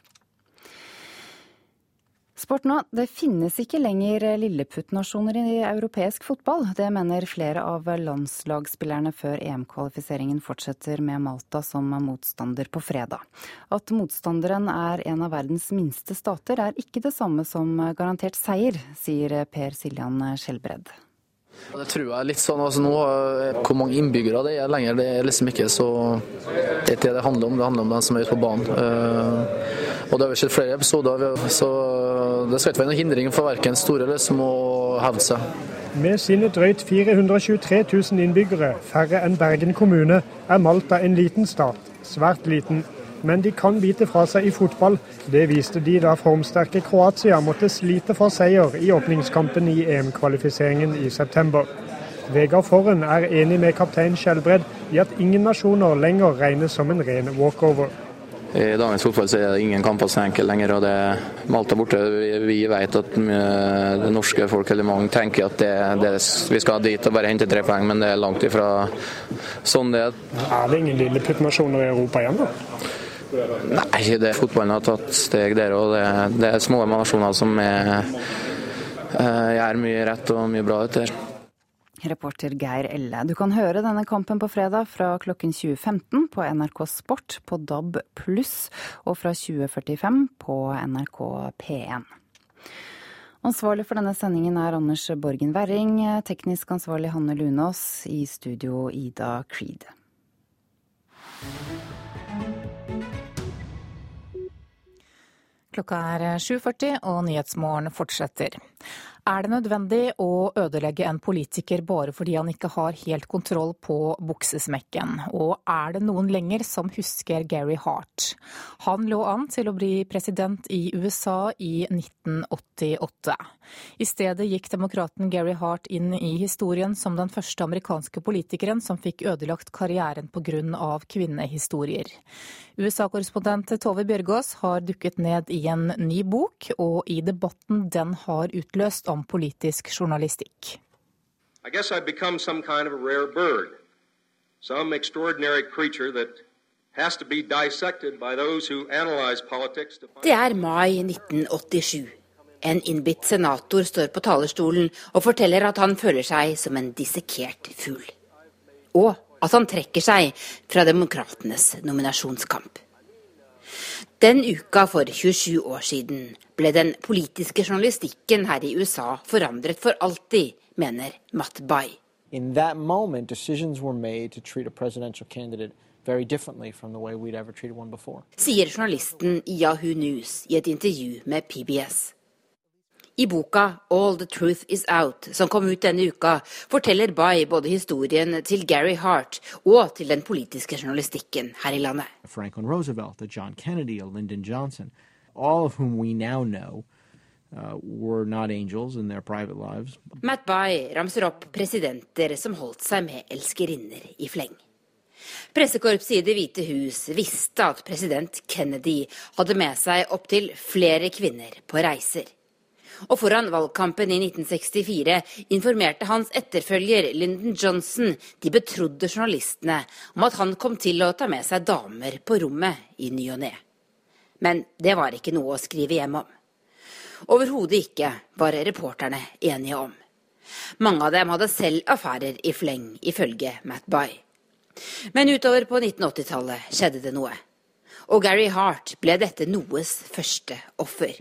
Sport nå. Det finnes ikke lenger lilleputtnasjoner i europeisk fotball. Det mener flere av landslagsspillerne før EM-kvalifiseringen fortsetter med Malta som motstander på fredag. At motstanderen er en av verdens minste stater er ikke det samme som garantert seier, sier Per Siljan Skjelbred. Det tror jeg litt sånn, altså nå, Hvor mange innbyggere det er lenger, det er liksom ikke så Det er det det handler om, det handler om den som er ute på banen. Og Det har vi sett flere episoder, så det skal ikke være noen hindring for verken store eller små å hevde seg. Med sine drøyt 423 000 innbyggere, færre enn Bergen kommune, er Malta en liten stat. Svært liten men de kan bite fra seg i fotball. Det viste de da formsterke Kroatia måtte slite for seier i åpningskampen i EM-kvalifiseringen i september. Vegard Forren er enig med kaptein Skjelbred i at ingen nasjoner lenger regnes som en ren walkover. I dagens fotball så er det ingen kamper så enkle lenger. og det Malta borte, vi, vi vet at det norske folk eller mange tenker at det, det, vi skal dit og bare hente tre poeng, men det er langt ifra sånn det er. Er det ingen lilleputtnasjoner i Europa igjen, da? Nei, det, fotballen har tatt steg der òg. Det, det, er små nasjoner som er, uh, gjør mye rett og mye bra ut her. Reporter Geir Elle. Du kan høre denne kampen på fredag fra klokken 20.15 på NRK Sport på DAB pluss og fra 20.45 på NRK P1. Ansvarlig for denne sendingen er Anders Borgen Werring, teknisk ansvarlig Hanne Lunås, i studio Ida Creed. Klokka er 7.40 og Nyhetsmorgen fortsetter. Er det nødvendig å ødelegge en politiker bare fordi han ikke har helt kontroll på buksesmekken? Og er det noen lenger som husker Gary Hart? Han lå an til å bli president i USA i 1988. I stedet gikk demokraten Gary Hart inn i historien som den første amerikanske politikeren som fikk ødelagt karrieren pga. kvinnehistorier. USA-korrespondent Tove Bjørgaas har dukket ned i en ny bok, og i debatten den har utløst om politisk journalistikk. Det er mai 1987. En innbitt senator står på talerstolen og forteller at han føler seg som en dissekert fugl. Og at han trekker seg fra demokratenes nominasjonskamp. Den uka for 27 år siden ble den politiske journalistikken her i USA forandret for alltid, mener Matt Bai. In that moment, decisions were made to treat a presidential candidate very differently from the way we'd ever treated one before. Sier journalisten i Yahoo News i et intervju med PBS. I boka 'All the Truth Is Out', som kom ut denne uka, forteller Bay både historien til Gary Hart og til den politiske journalistikken her i landet. Franklin Roosevelt, John Kennedy Lyndon Johnson, all of whom we now know uh, were not angels in their private lives. Matt Bay ramser opp presidenter som holdt seg med elskerinner i fleng. Pressekorpset i Det hvite hus visste at president Kennedy hadde med seg opptil flere kvinner på reiser og foran valgkampen i 1964 informerte hans etterfølger Lyndon Johnson de betrodde journalistene om at han kom til å ta med seg damer på rommet i ny og ne. Men det var ikke noe å skrive hjem om. Overhodet ikke, var reporterne enige om. Mange av dem hadde selv affærer i fleng, ifølge Matt By. Men utover på 1980-tallet skjedde det noe. Og Gary Hart ble dette noes første offer.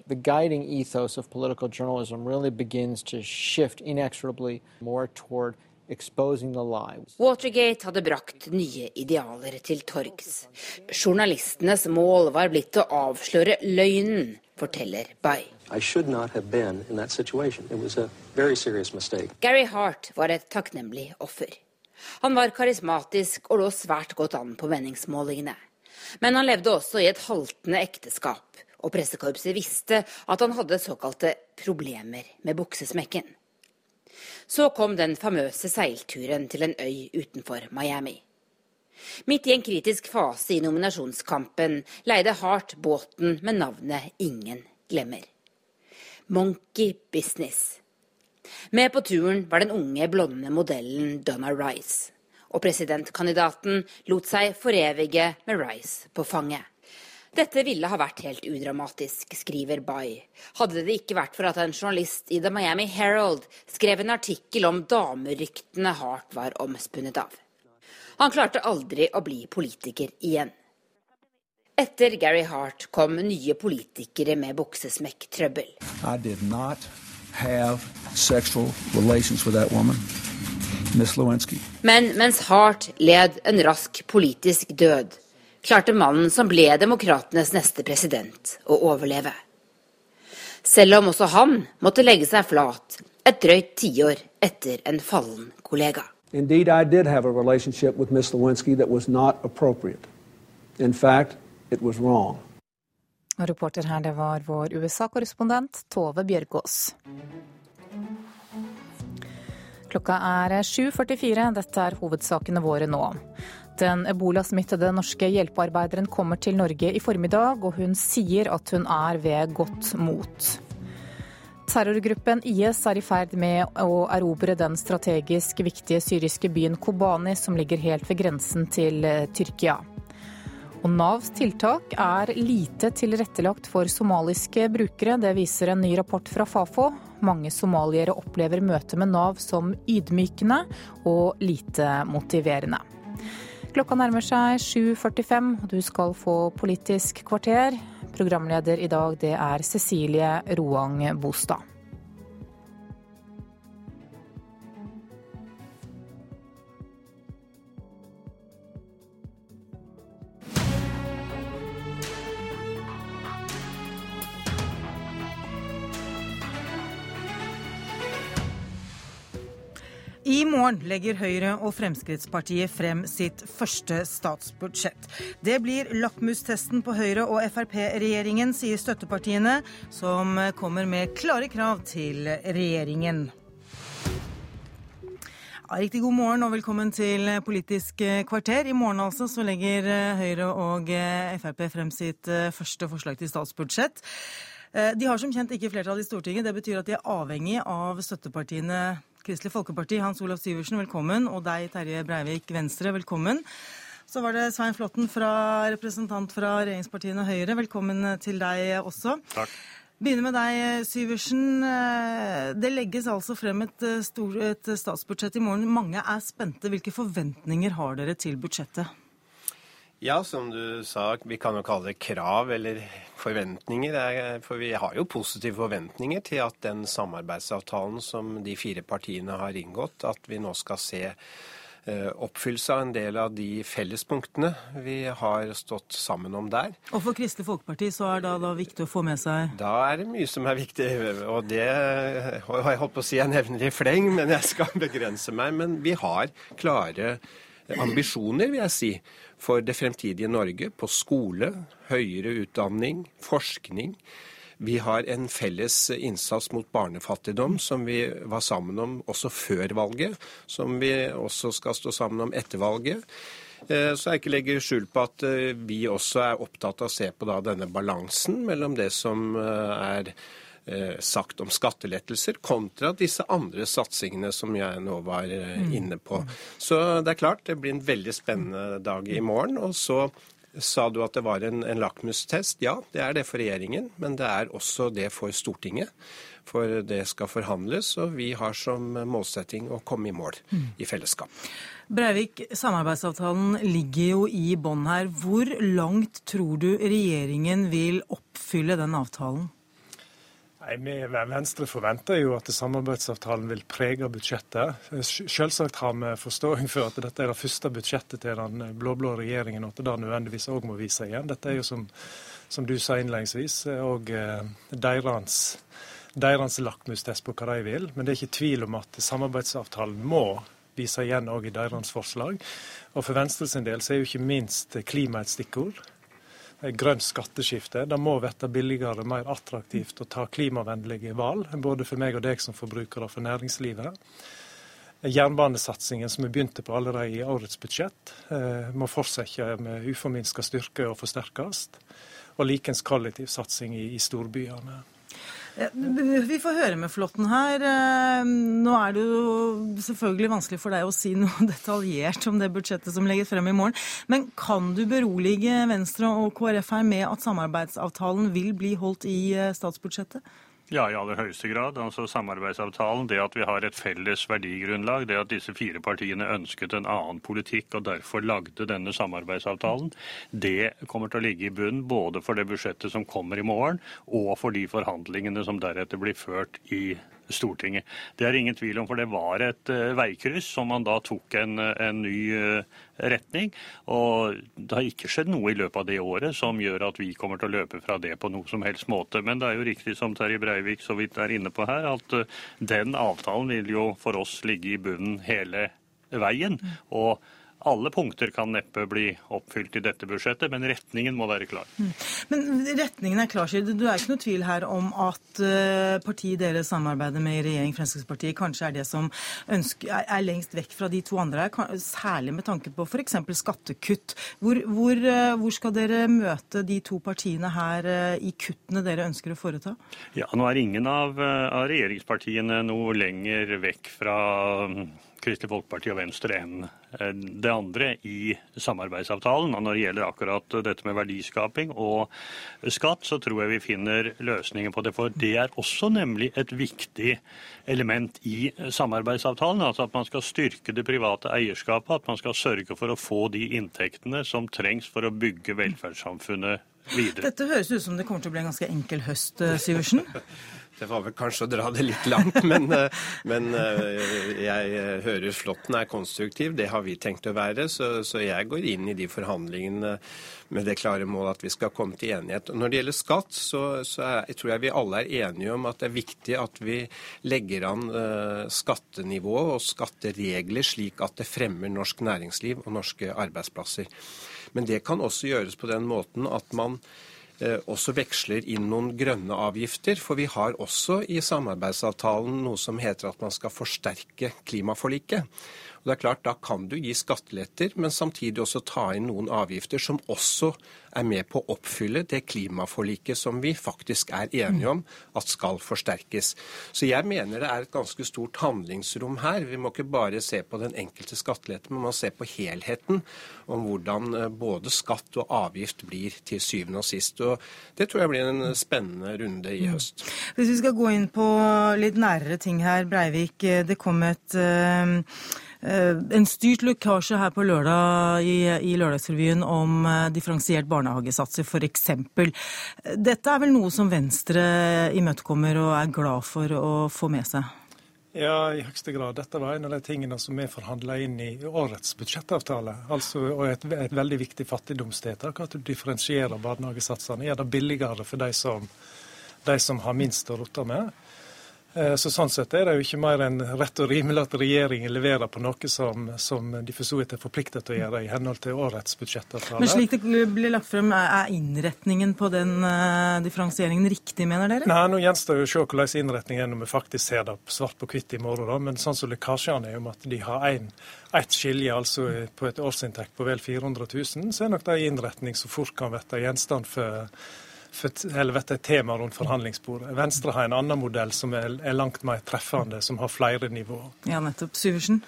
Watergate hadde brakt nye idealer til torgs. Journalistenes mål var blitt å avsløre løgnen, forteller Bay. Gary Hart var et takknemlig offer. Han var karismatisk og lå svært godt an på meningsmålingene. Men han levde også i et haltende ekteskap, og pressekorpset visste at han hadde såkalte problemer med buksesmekken. Så kom den famøse seilturen til en øy utenfor Miami. Midt i en kritisk fase i nominasjonskampen leide Hart båten med navnet ingen glemmer. Monkey Business. Med på turen var den unge, blonde modellen Donna Rice og presidentkandidaten lot seg forevige med Rice på fanget. Dette ville ha vært helt udramatisk, skriver Bay. Hadde det ikke vært for at en journalist i The Miami Herald skrev en artikkel om dameryktene Hart var omspunnet av. Han klarte aldri å bli politiker igjen. Etter Gary Hart kom nye politikere med buksesmekktrøbbel. I did not have sexual relations with that woman. Men mens Hart led en rask politisk død, klarte mannen som ble demokratenes neste president, å overleve. Selv om også han måtte legge seg flat et drøyt tiår etter en fallen kollega. Indeed, I did have a relationship with Miss Lewinsky that was not appropriate. In fact, it was wrong. Og reporter her, det var vår USA-korrespondent Tove Bjørgaas. Klokka er 7.44. Dette er hovedsakene våre nå. Den ebolasmittede norske hjelpearbeideren kommer til Norge i formiddag, og hun sier at hun er ved godt mot. Terrorgruppen IS er i ferd med å erobre den strategisk viktige syriske byen Kobani, som ligger helt ved grensen til eh, Tyrkia. Og Navs tiltak er lite tilrettelagt for somaliske brukere. Det viser en ny rapport fra Fafo. Mange somaliere opplever møtet med Nav som ydmykende og lite motiverende. Klokka nærmer seg 7.45, og du skal få Politisk kvarter. Programleder i dag det er Cecilie Roang Bostad. I morgen legger Høyre og Fremskrittspartiet frem sitt første statsbudsjett. Det blir lakmustesten på Høyre- og Frp-regjeringen, sier støttepartiene, som kommer med klare krav til regjeringen. Riktig god morgen og velkommen til Politisk kvarter. I morgen altså så legger Høyre og Frp frem sitt første forslag til statsbudsjett. De har som kjent ikke flertall i Stortinget. Det betyr at de er avhengig av støttepartiene Kristelig Folkeparti, Hans Olav Syversen, velkommen. Og deg, Terje Breivik, Venstre, velkommen. Så var det Svein Flåtten, fra, representant fra regjeringspartiene Høyre. Velkommen til deg også. Takk. Begynner med deg, Syversen. Det legges altså frem et, stor, et statsbudsjett i morgen. Mange er spente. Hvilke forventninger har dere til budsjettet? Ja, som du sa, vi kan jo kalle det krav eller forventninger. For vi har jo positive forventninger til at den samarbeidsavtalen som de fire partiene har inngått, at vi nå skal se eh, oppfyllelse av en del av de fellespunktene vi har stått sammen om der. Og for Kristelig Folkeparti så er det da viktig å få med seg Da er det mye som er viktig, og det har jeg holdt på å si jeg nevner i fleng, men jeg skal begrense meg. Men vi har klare ambisjoner, vil jeg si for det fremtidige Norge på skole, høyere utdanning, forskning. Vi har en felles innsats mot barnefattigdom som vi var sammen om også før valget, som vi også skal stå sammen om etter valget. Eh, så jeg ikke legger skjul på at eh, vi også er opptatt av å se på denne balansen mellom det som eh, er sagt om skattelettelser, kontra disse andre satsingene som jeg nå var eh, mm. inne på. Så det er klart, det blir en veldig spennende dag i morgen. Og så sa du at det var en, en lakmustest. Ja, det er det for regjeringen, men det er også det for Stortinget. For det skal forhandles, og vi har som målsetting å komme i mål mm. i fellesskap. Breivik, samarbeidsavtalen ligger jo i bånn her. Hvor langt tror du regjeringen vil oppfylle den avtalen? Nei, Venstre forventer jo at samarbeidsavtalen vil prege budsjettet. Selvsagt har vi forståing for at dette er det første budsjettet til den blå-blå regjeringen, og at det nødvendigvis òg må vise igjen. Dette er jo som, som du sa innledningsvis, òg eh, deres, deres lakmustest på hva de vil. Men det er ikke tvil om at samarbeidsavtalen må vise igjen òg i deres forslag. Og for Venstre sin del så er jo ikke minst klima et stikkord grønt skatteskifte. Det må bli billigere, mer attraktivt å ta klimavennlige valg, både for meg og deg som forbruker og for næringslivet. Jernbanesatsingen som vi begynte på allerede i årets budsjett, eh, må fortsette med uforminska styrke og forsterkes. Og likens kollektivsatsing i storbyene. Vi får høre med Flåtten her. Eh, nå er det jo selvfølgelig vanskelig for deg å si noe (laughs) detaljert om det budsjettet som legges frem i morgen. Men kan du berolige Venstre og KrF her med at samarbeidsavtalen vil bli holdt i eh, statsbudsjettet? Ja, i aller høyeste grad. Altså Samarbeidsavtalen, det at vi har et felles verdigrunnlag, det at disse fire partiene ønsket en annen politikk og derfor lagde denne samarbeidsavtalen, det kommer til å ligge i bunnen både for det budsjettet som kommer i morgen, og for de forhandlingene som deretter blir ført i Stortinget. Det er ingen tvil om, for det var et uh, veikryss som man da tok en, en ny uh, retning. Og det har ikke skjedd noe i løpet av det året som gjør at vi kommer til å løpe fra det på noe som helst måte. Men det er jo riktig som Terje Breivik så vidt er inne på her, at den avtalen vil jo for oss ligge i bunnen hele veien. og alle punkter kan neppe bli oppfylt i dette budsjettet, men retningen må være klar. Mm. Men retningen er klar, Skid. Du er ikke noe tvil her om at eh, partiet dere samarbeider med i regjering, Fremskrittspartiet, kanskje er det som ønsker, er lengst vekk fra de to andre her, særlig med tanke på f.eks. skattekutt. Hvor, hvor, eh, hvor, skal dere møte de to partiene her eh, i kuttene dere ønsker å foreta? Ja, Nå er ingen av, av regjeringspartiene noe lenger vekk fra Kristelig Folkeparti og Venstre enn eh, det andre i samarbeidsavtalen. Og når det gjelder akkurat dette med verdiskaping og skatt, så tror jeg vi finner løsninger på det. For det er også nemlig et viktig element i samarbeidsavtalen. Altså at man skal styrke det private eierskapet, at man skal sørge for å få de inntektene som trengs for å bygge velferdssamfunnet videre. Dette høres ut som det kommer til å bli en ganske enkel høst, eh, Syversen? (laughs) Det var vel kanskje å dra det litt langt, (laughs) men, eh, men eh, jeg hører Flåtten er konstruktiv. Det har vi tenkt å være, så, så, jeg går inn i de forhandlingene med det klare målet at vi skal komme til enighet. Når det gjelder skatt, så, så er, tror jeg vi alle er enige om at det er viktig at vi legger an skattenivået og skatteregler slik at det fremmer norsk næringsliv og norske arbeidsplasser. Men det kan også gjøres på den måten at man Eh, også veksler inn noen grønne avgifter. For vi har også i samarbeidsavtalen noe som heter at man skal forsterke klimaforliket. Og det er klart, Da kan du gi skatteletter, men samtidig også ta inn noen avgifter som også er med på å oppfylle det klimaforliket som vi faktisk er enige om at skal forsterkes. Så jeg mener det er et ganske stort handlingsrom her. Vi må ikke bare se på den enkelte skattelette, men man må se på helheten om hvordan eh, både skatt og avgift blir til syvende og sist. Og det tror jeg blir en spennende runde i høst. Hvis vi skal gå inn på litt nærere ting her, Breivik. Eh, det kom et Eh, en styrt lekkasje her på lørdag i, i Lørdagsrevyen om eh, differensiert barnehagesatser f.eks. Dette er vel noe som Venstre imøtekommer og er glad for å få med seg? Ja, i høyeste grad. Dette var en av de tingene som vi forhandla inn i årets budsjettavtale. Altså, og et, et veldig viktig fattigdomstiltak. At du differensierer barnehagesatsene. Gjør det billigere for de som, de som har minst å rotte med. Eh, så Sånn sett er det jo ikke mer enn rett og rimelig at regjeringen leverer på noe som, som de for så vidt er forpliktet til å gjøre i henhold til årets budsjettavtale. Men slik det blir lagt frem, er innretningen på den uh, differensieringen riktig, mener dere? Nei, Nå gjenstår det å se hvordan innretningen er når vi faktisk ser det svart på hvitt i morgen. Da. Men sånn som lekkasjene er om at de har en, ett skilje altså på et årsinntekt på vel 400 000, så er nok det en innretning som fort kan bli gjenstand for eller vet et tema rundt forhandlingsbordet. Venstre har en annen modell som er, er langt mer treffende, som har flere nivåer. Ja, nettopp. Syversen?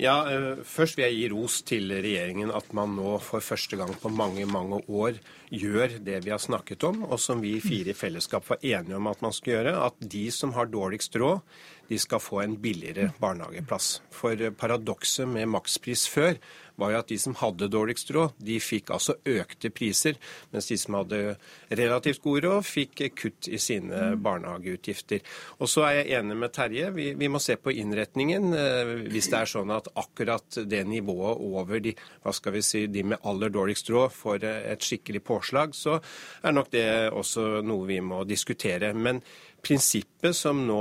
Ja, eh, Først vil jeg gi ros til regjeringen at man nå for første gang på mange mange år gjør det vi har snakket om, og som vi fire i fellesskap var enige om at man skal gjøre. At de som har dårligst råd, de skal få en billigere barnehageplass. For paradokset med makspris før var jo at de som hadde dårligst råd, de fikk altså økte priser, mens de som hadde relativt god råd, fikk kutt i sine barnehageutgifter. Og så er jeg enig med Terje, vi, vi må se på innretningen. Eh, hvis det er sånn at akkurat det nivået over de, hva skal vi si, de med aller dårligst råd får et skikkelig påslag, så er nok det også noe vi må diskutere. Men prinsippet som nå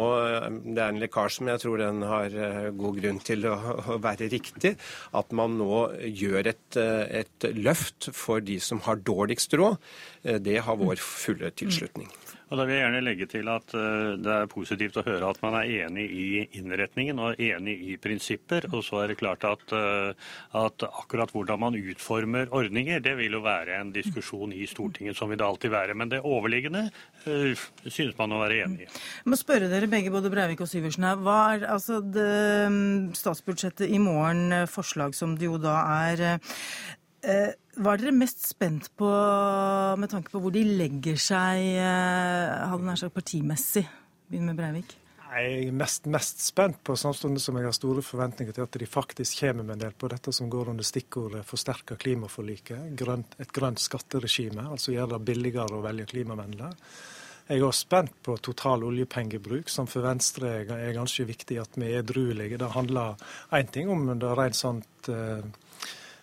Det er en lekkasje, men jeg tror den har eh, god grunn til å, være riktig. At man nå gjør et, eh, et løft for de som har dårligst råd. Eh, det har vår fulle tilslutning. Og Da vil jeg gjerne legge til at uh, det er positivt å høre at man er enig i innretningen og enig i prinsipper. Og så er det klart at, uh, at, akkurat hvordan man utformer ordninger, det vil jo være en diskusjon i Stortinget, som vil det alltid være. Men det overliggende uh, synes man å være enig i. Jeg må spørre dere begge, både Breivik og Syversen her. Hva er altså det, mm, statsbudsjettet i morgen, forslag som det jo da er Eh, hva er dere mest spent på med tanke på hvor de legger seg eh, hadde nær sagt partimessig? Begynner med Breivik. Jeg er mest, mest spent på, samtidig som jeg har store forventninger til at de faktisk kommer med en del på dette som går under stikkordet forsterka klimaforliket. Grønt, et grønt skatteregime, altså gjøre det billigere å velge klimavennlig. Jeg er også spent på total oljepengebruk, som for Venstre er ganske viktig at vi er edruelige. Det handler én ting om det rent sånt eh, Eh,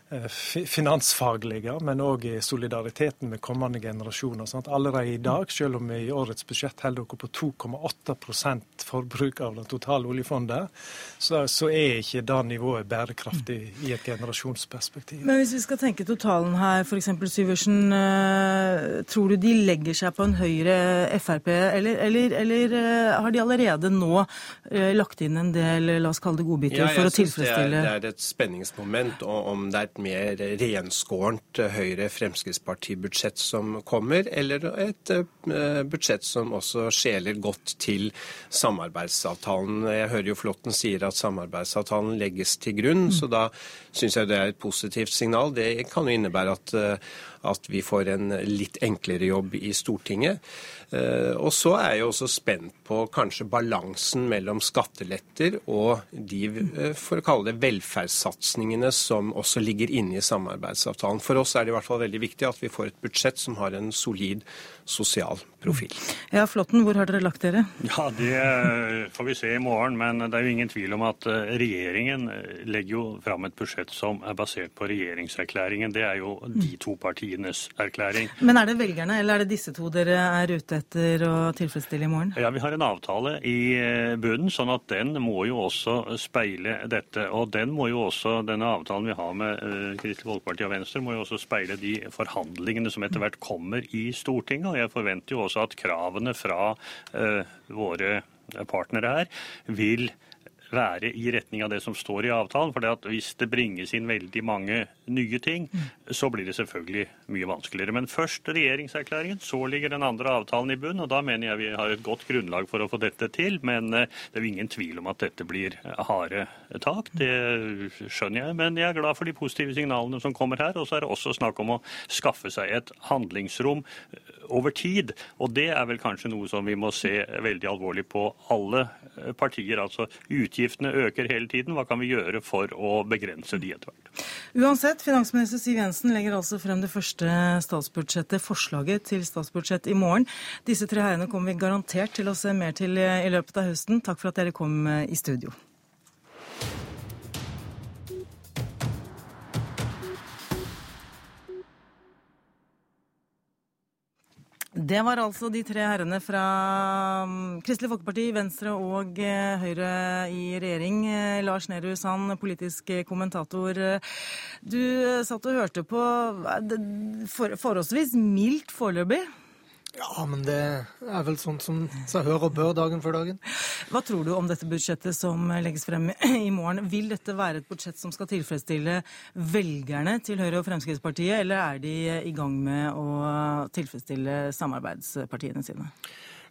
finansfaglige, men òg i solidariteten med kommende generasjoner. Sant? Allerede i dag, selv om vi i årets budsjett holder dere på 2,8% forbruk av det totale oljefondet, så, så, er ikke det nivået bærekraftig i et generasjonsperspektiv. Men hvis vi skal tenke totalen her, f.eks. Syversen. Eh, tror du de legger seg på en høyre Frp, eller, eller, eller eh, har de allerede nå lagt inn en del, la oss kalle det godbiter, ja, for å tilfredsstille det er, det er et spenningsmoment om det er et mer renskårent Høyre-Fremskrittsparti-budsjett som kommer, eller et eh, budsjett som også skjeler godt til samarbeidsavtalen. Jeg hører jo Flåtten sier at samarbeidsavtalen legges til grunn, så da syns jeg det er et positivt signal. Det kan jo innebære at, eh, at vi får en litt enklere jobb i Stortinget. Eh, og så er jeg også spent på kanskje balansen mellom skatteletter og de, eh, for å kalle det, velferdssatsingene som også ligger inne i samarbeidsavtalen. For oss er det i hvert fall veldig viktig at vi får et budsjett som har en solid sosial profil. Ja, Flåtten, hvor har dere lagt dere? Ja, Det får vi se i morgen. Men det er jo ingen tvil om at eh, regjeringen legger jo fram et budsjett som er basert på regjeringserklæringen. Det er jo de to partienes erklæring. Men er det velgerne, eller er det disse to dere er ute etter å tilfredsstille i morgen? Ja, Vi har en avtale i eh, bunnen, sånn at den må jo også speile dette. Og den må jo også, denne avtalen vi har med Kristelig Folkeparti og Venstre, må jo også speile de forhandlingene som etter hvert kommer i Stortinget. Og jeg forventer jo også at kravene fra uh, våre partnere her vil være i retning av det som står i avtalen. For hvis det bringes inn veldig mange nye ting, så blir det selvfølgelig mye vanskeligere. Men først regjeringserklæringen, så ligger den andre avtalen i bunn. Og da mener jeg vi har et godt grunnlag for å få dette til. Men eh, det er jo ingen tvil om at dette blir harde tak. Det skjønner jeg. Men jeg er glad for de positive signalene som kommer her. Og så er det også snakk om å skaffe seg et handlingsrom eh, over tid. Og det er vel kanskje noe som vi må se veldig alvorlig på alle eh, partier. Altså utgiftene øker hele tiden. Hva kan vi gjøre for å begrense de etter hvert? Uansett, finansminister Siv Jensen legger altså frem det første statsbudsjettet, forslaget til statsbudsjett i morgen. Disse tre herrene kommer vi garantert til å se mer til i løpet av høsten. Takk for at dere kom eh, i studio. Det var altså de tre herrene fra mm, Kristelig Folkeparti, Venstre og eh, Høyre i regjering. Eh, Lars Nehru Sand, politisk kommentator. Du satt og hørte på forholdsvis mildt foreløpig. Ja, men det er vel sånn som seg hør og bør dagen før dagen. Hva tror du om dette budsjettet som legges frem (clears throat) i morgen? Vil dette være et budsjett som skal tilfredsstille velgerne til Høyre og Fremskrittspartiet, eller er de i gang med å tilfredsstille samarbeidspartiene sine?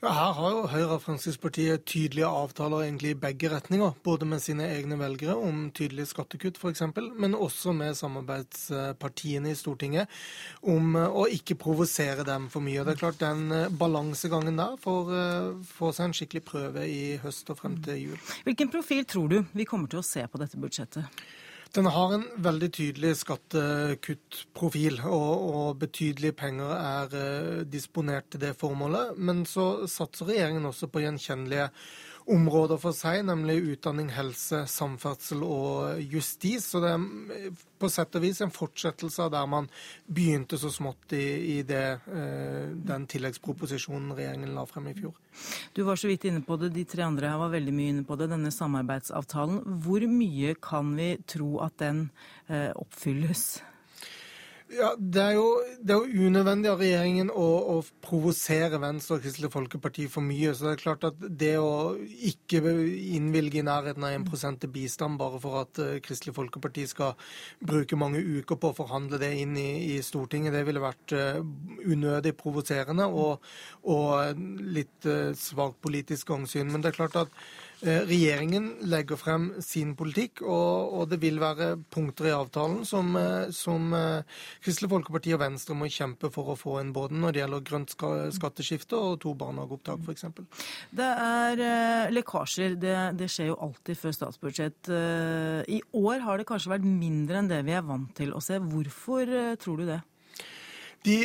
Ja, Her har jo Høyre og Fremskrittspartiet tydelige avtaler egentlig i begge retninger. Både med sine egne velgere om tydelige skattekutt f.eks., men også med samarbeidspartiene i Stortinget om eh, å ikke provosere dem for mye. Det er klart Den eh, balansegangen der får, eh, får seg en skikkelig prøve i høst og frem til jul. Hvilken profil tror du vi kommer til å se på dette budsjettet? Den har en veldig tydelig skattekuttprofil, og, og betydelige penger er eh, disponert til det formålet. Men så satser regjeringen også på gjenkjennelige områder for seg, nemlig utdanning, helse, samferdsel og justis. Så det er på sett og vis en fortsettelse av der man begynte så smått i, i det, eh, den tilleggsproposisjonen regjeringen la frem i fjor. Du var så vidt inne på det, de tre andre her var veldig mye inne på det, denne samarbeidsavtalen. Hvor mye kan vi tro at den eh, oppfylles? Ja, det er, jo, det er jo, unødvendig av regjeringen å, å, provosere Venstre og Kristelig Folkeparti for mye. Så det er klart at det å ikke innvilge i nærheten av 1 til bistand bare for at uh, Kristelig Folkeparti skal bruke mange uker på å forhandle det inn i, i Stortinget, det ville vært uh, unødig provoserende og, og litt uh, svakt politisk gangsyn. Men det er klart at Eh, regjeringen legger frem sin politikk, og, og, det vil være punkter i avtalen som, eh, som, eh, Kristelig Folkeparti og Venstre må kjempe for å få en både når det gjelder grønt skatteskifte og to barnehageopptak f.eks. Det er lekkasjer. Det, det, skjer jo alltid før statsbudsjett. I år har det kanskje vært mindre enn det vi er vant til å se. Hvorfor tror du det? De,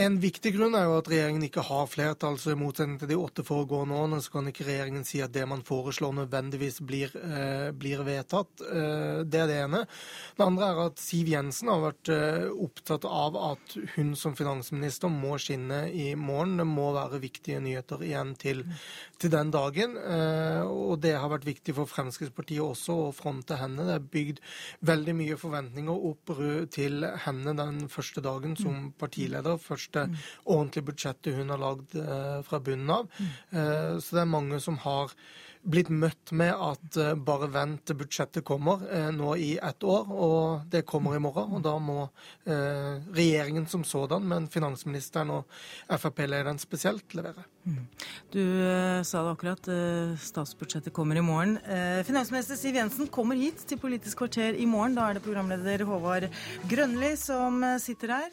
en viktig grunn er jo at regjeringen ikke har flertall, så i motsetning til de åtte foregående årene, så kan ikke regjeringen si at det man foreslår nødvendigvis blir, eh, blir vedtatt. Eh, det er det ene. Det andre er at Siv Jensen har vært eh, opptatt av at hun som finansminister må skinne i morgen. Det må være viktige nyheter igjen til, til den dagen. Eh, og det har vært viktig for Fremskrittspartiet også å fronte henne. Det er bygd veldig mye forventninger opp til henne den første dagen som partileder. Første ordentlige budsjettet hun har lagd eh, fra bunnen av. Eh, så det er mange som har blitt møtt med at uh, bare vent til budsjettet kommer nå i ett år, og det kommer i morgen. Og da må regjeringen som sådan, men finansministeren og Frp-lederen spesielt, levere. Mm. Du sa det akkurat, statsbudsjettet kommer i morgen. finansminister Siv Jensen kommer hit til Politisk kvarter i morgen. Da er det programleder Håvard Grønli som sitter her.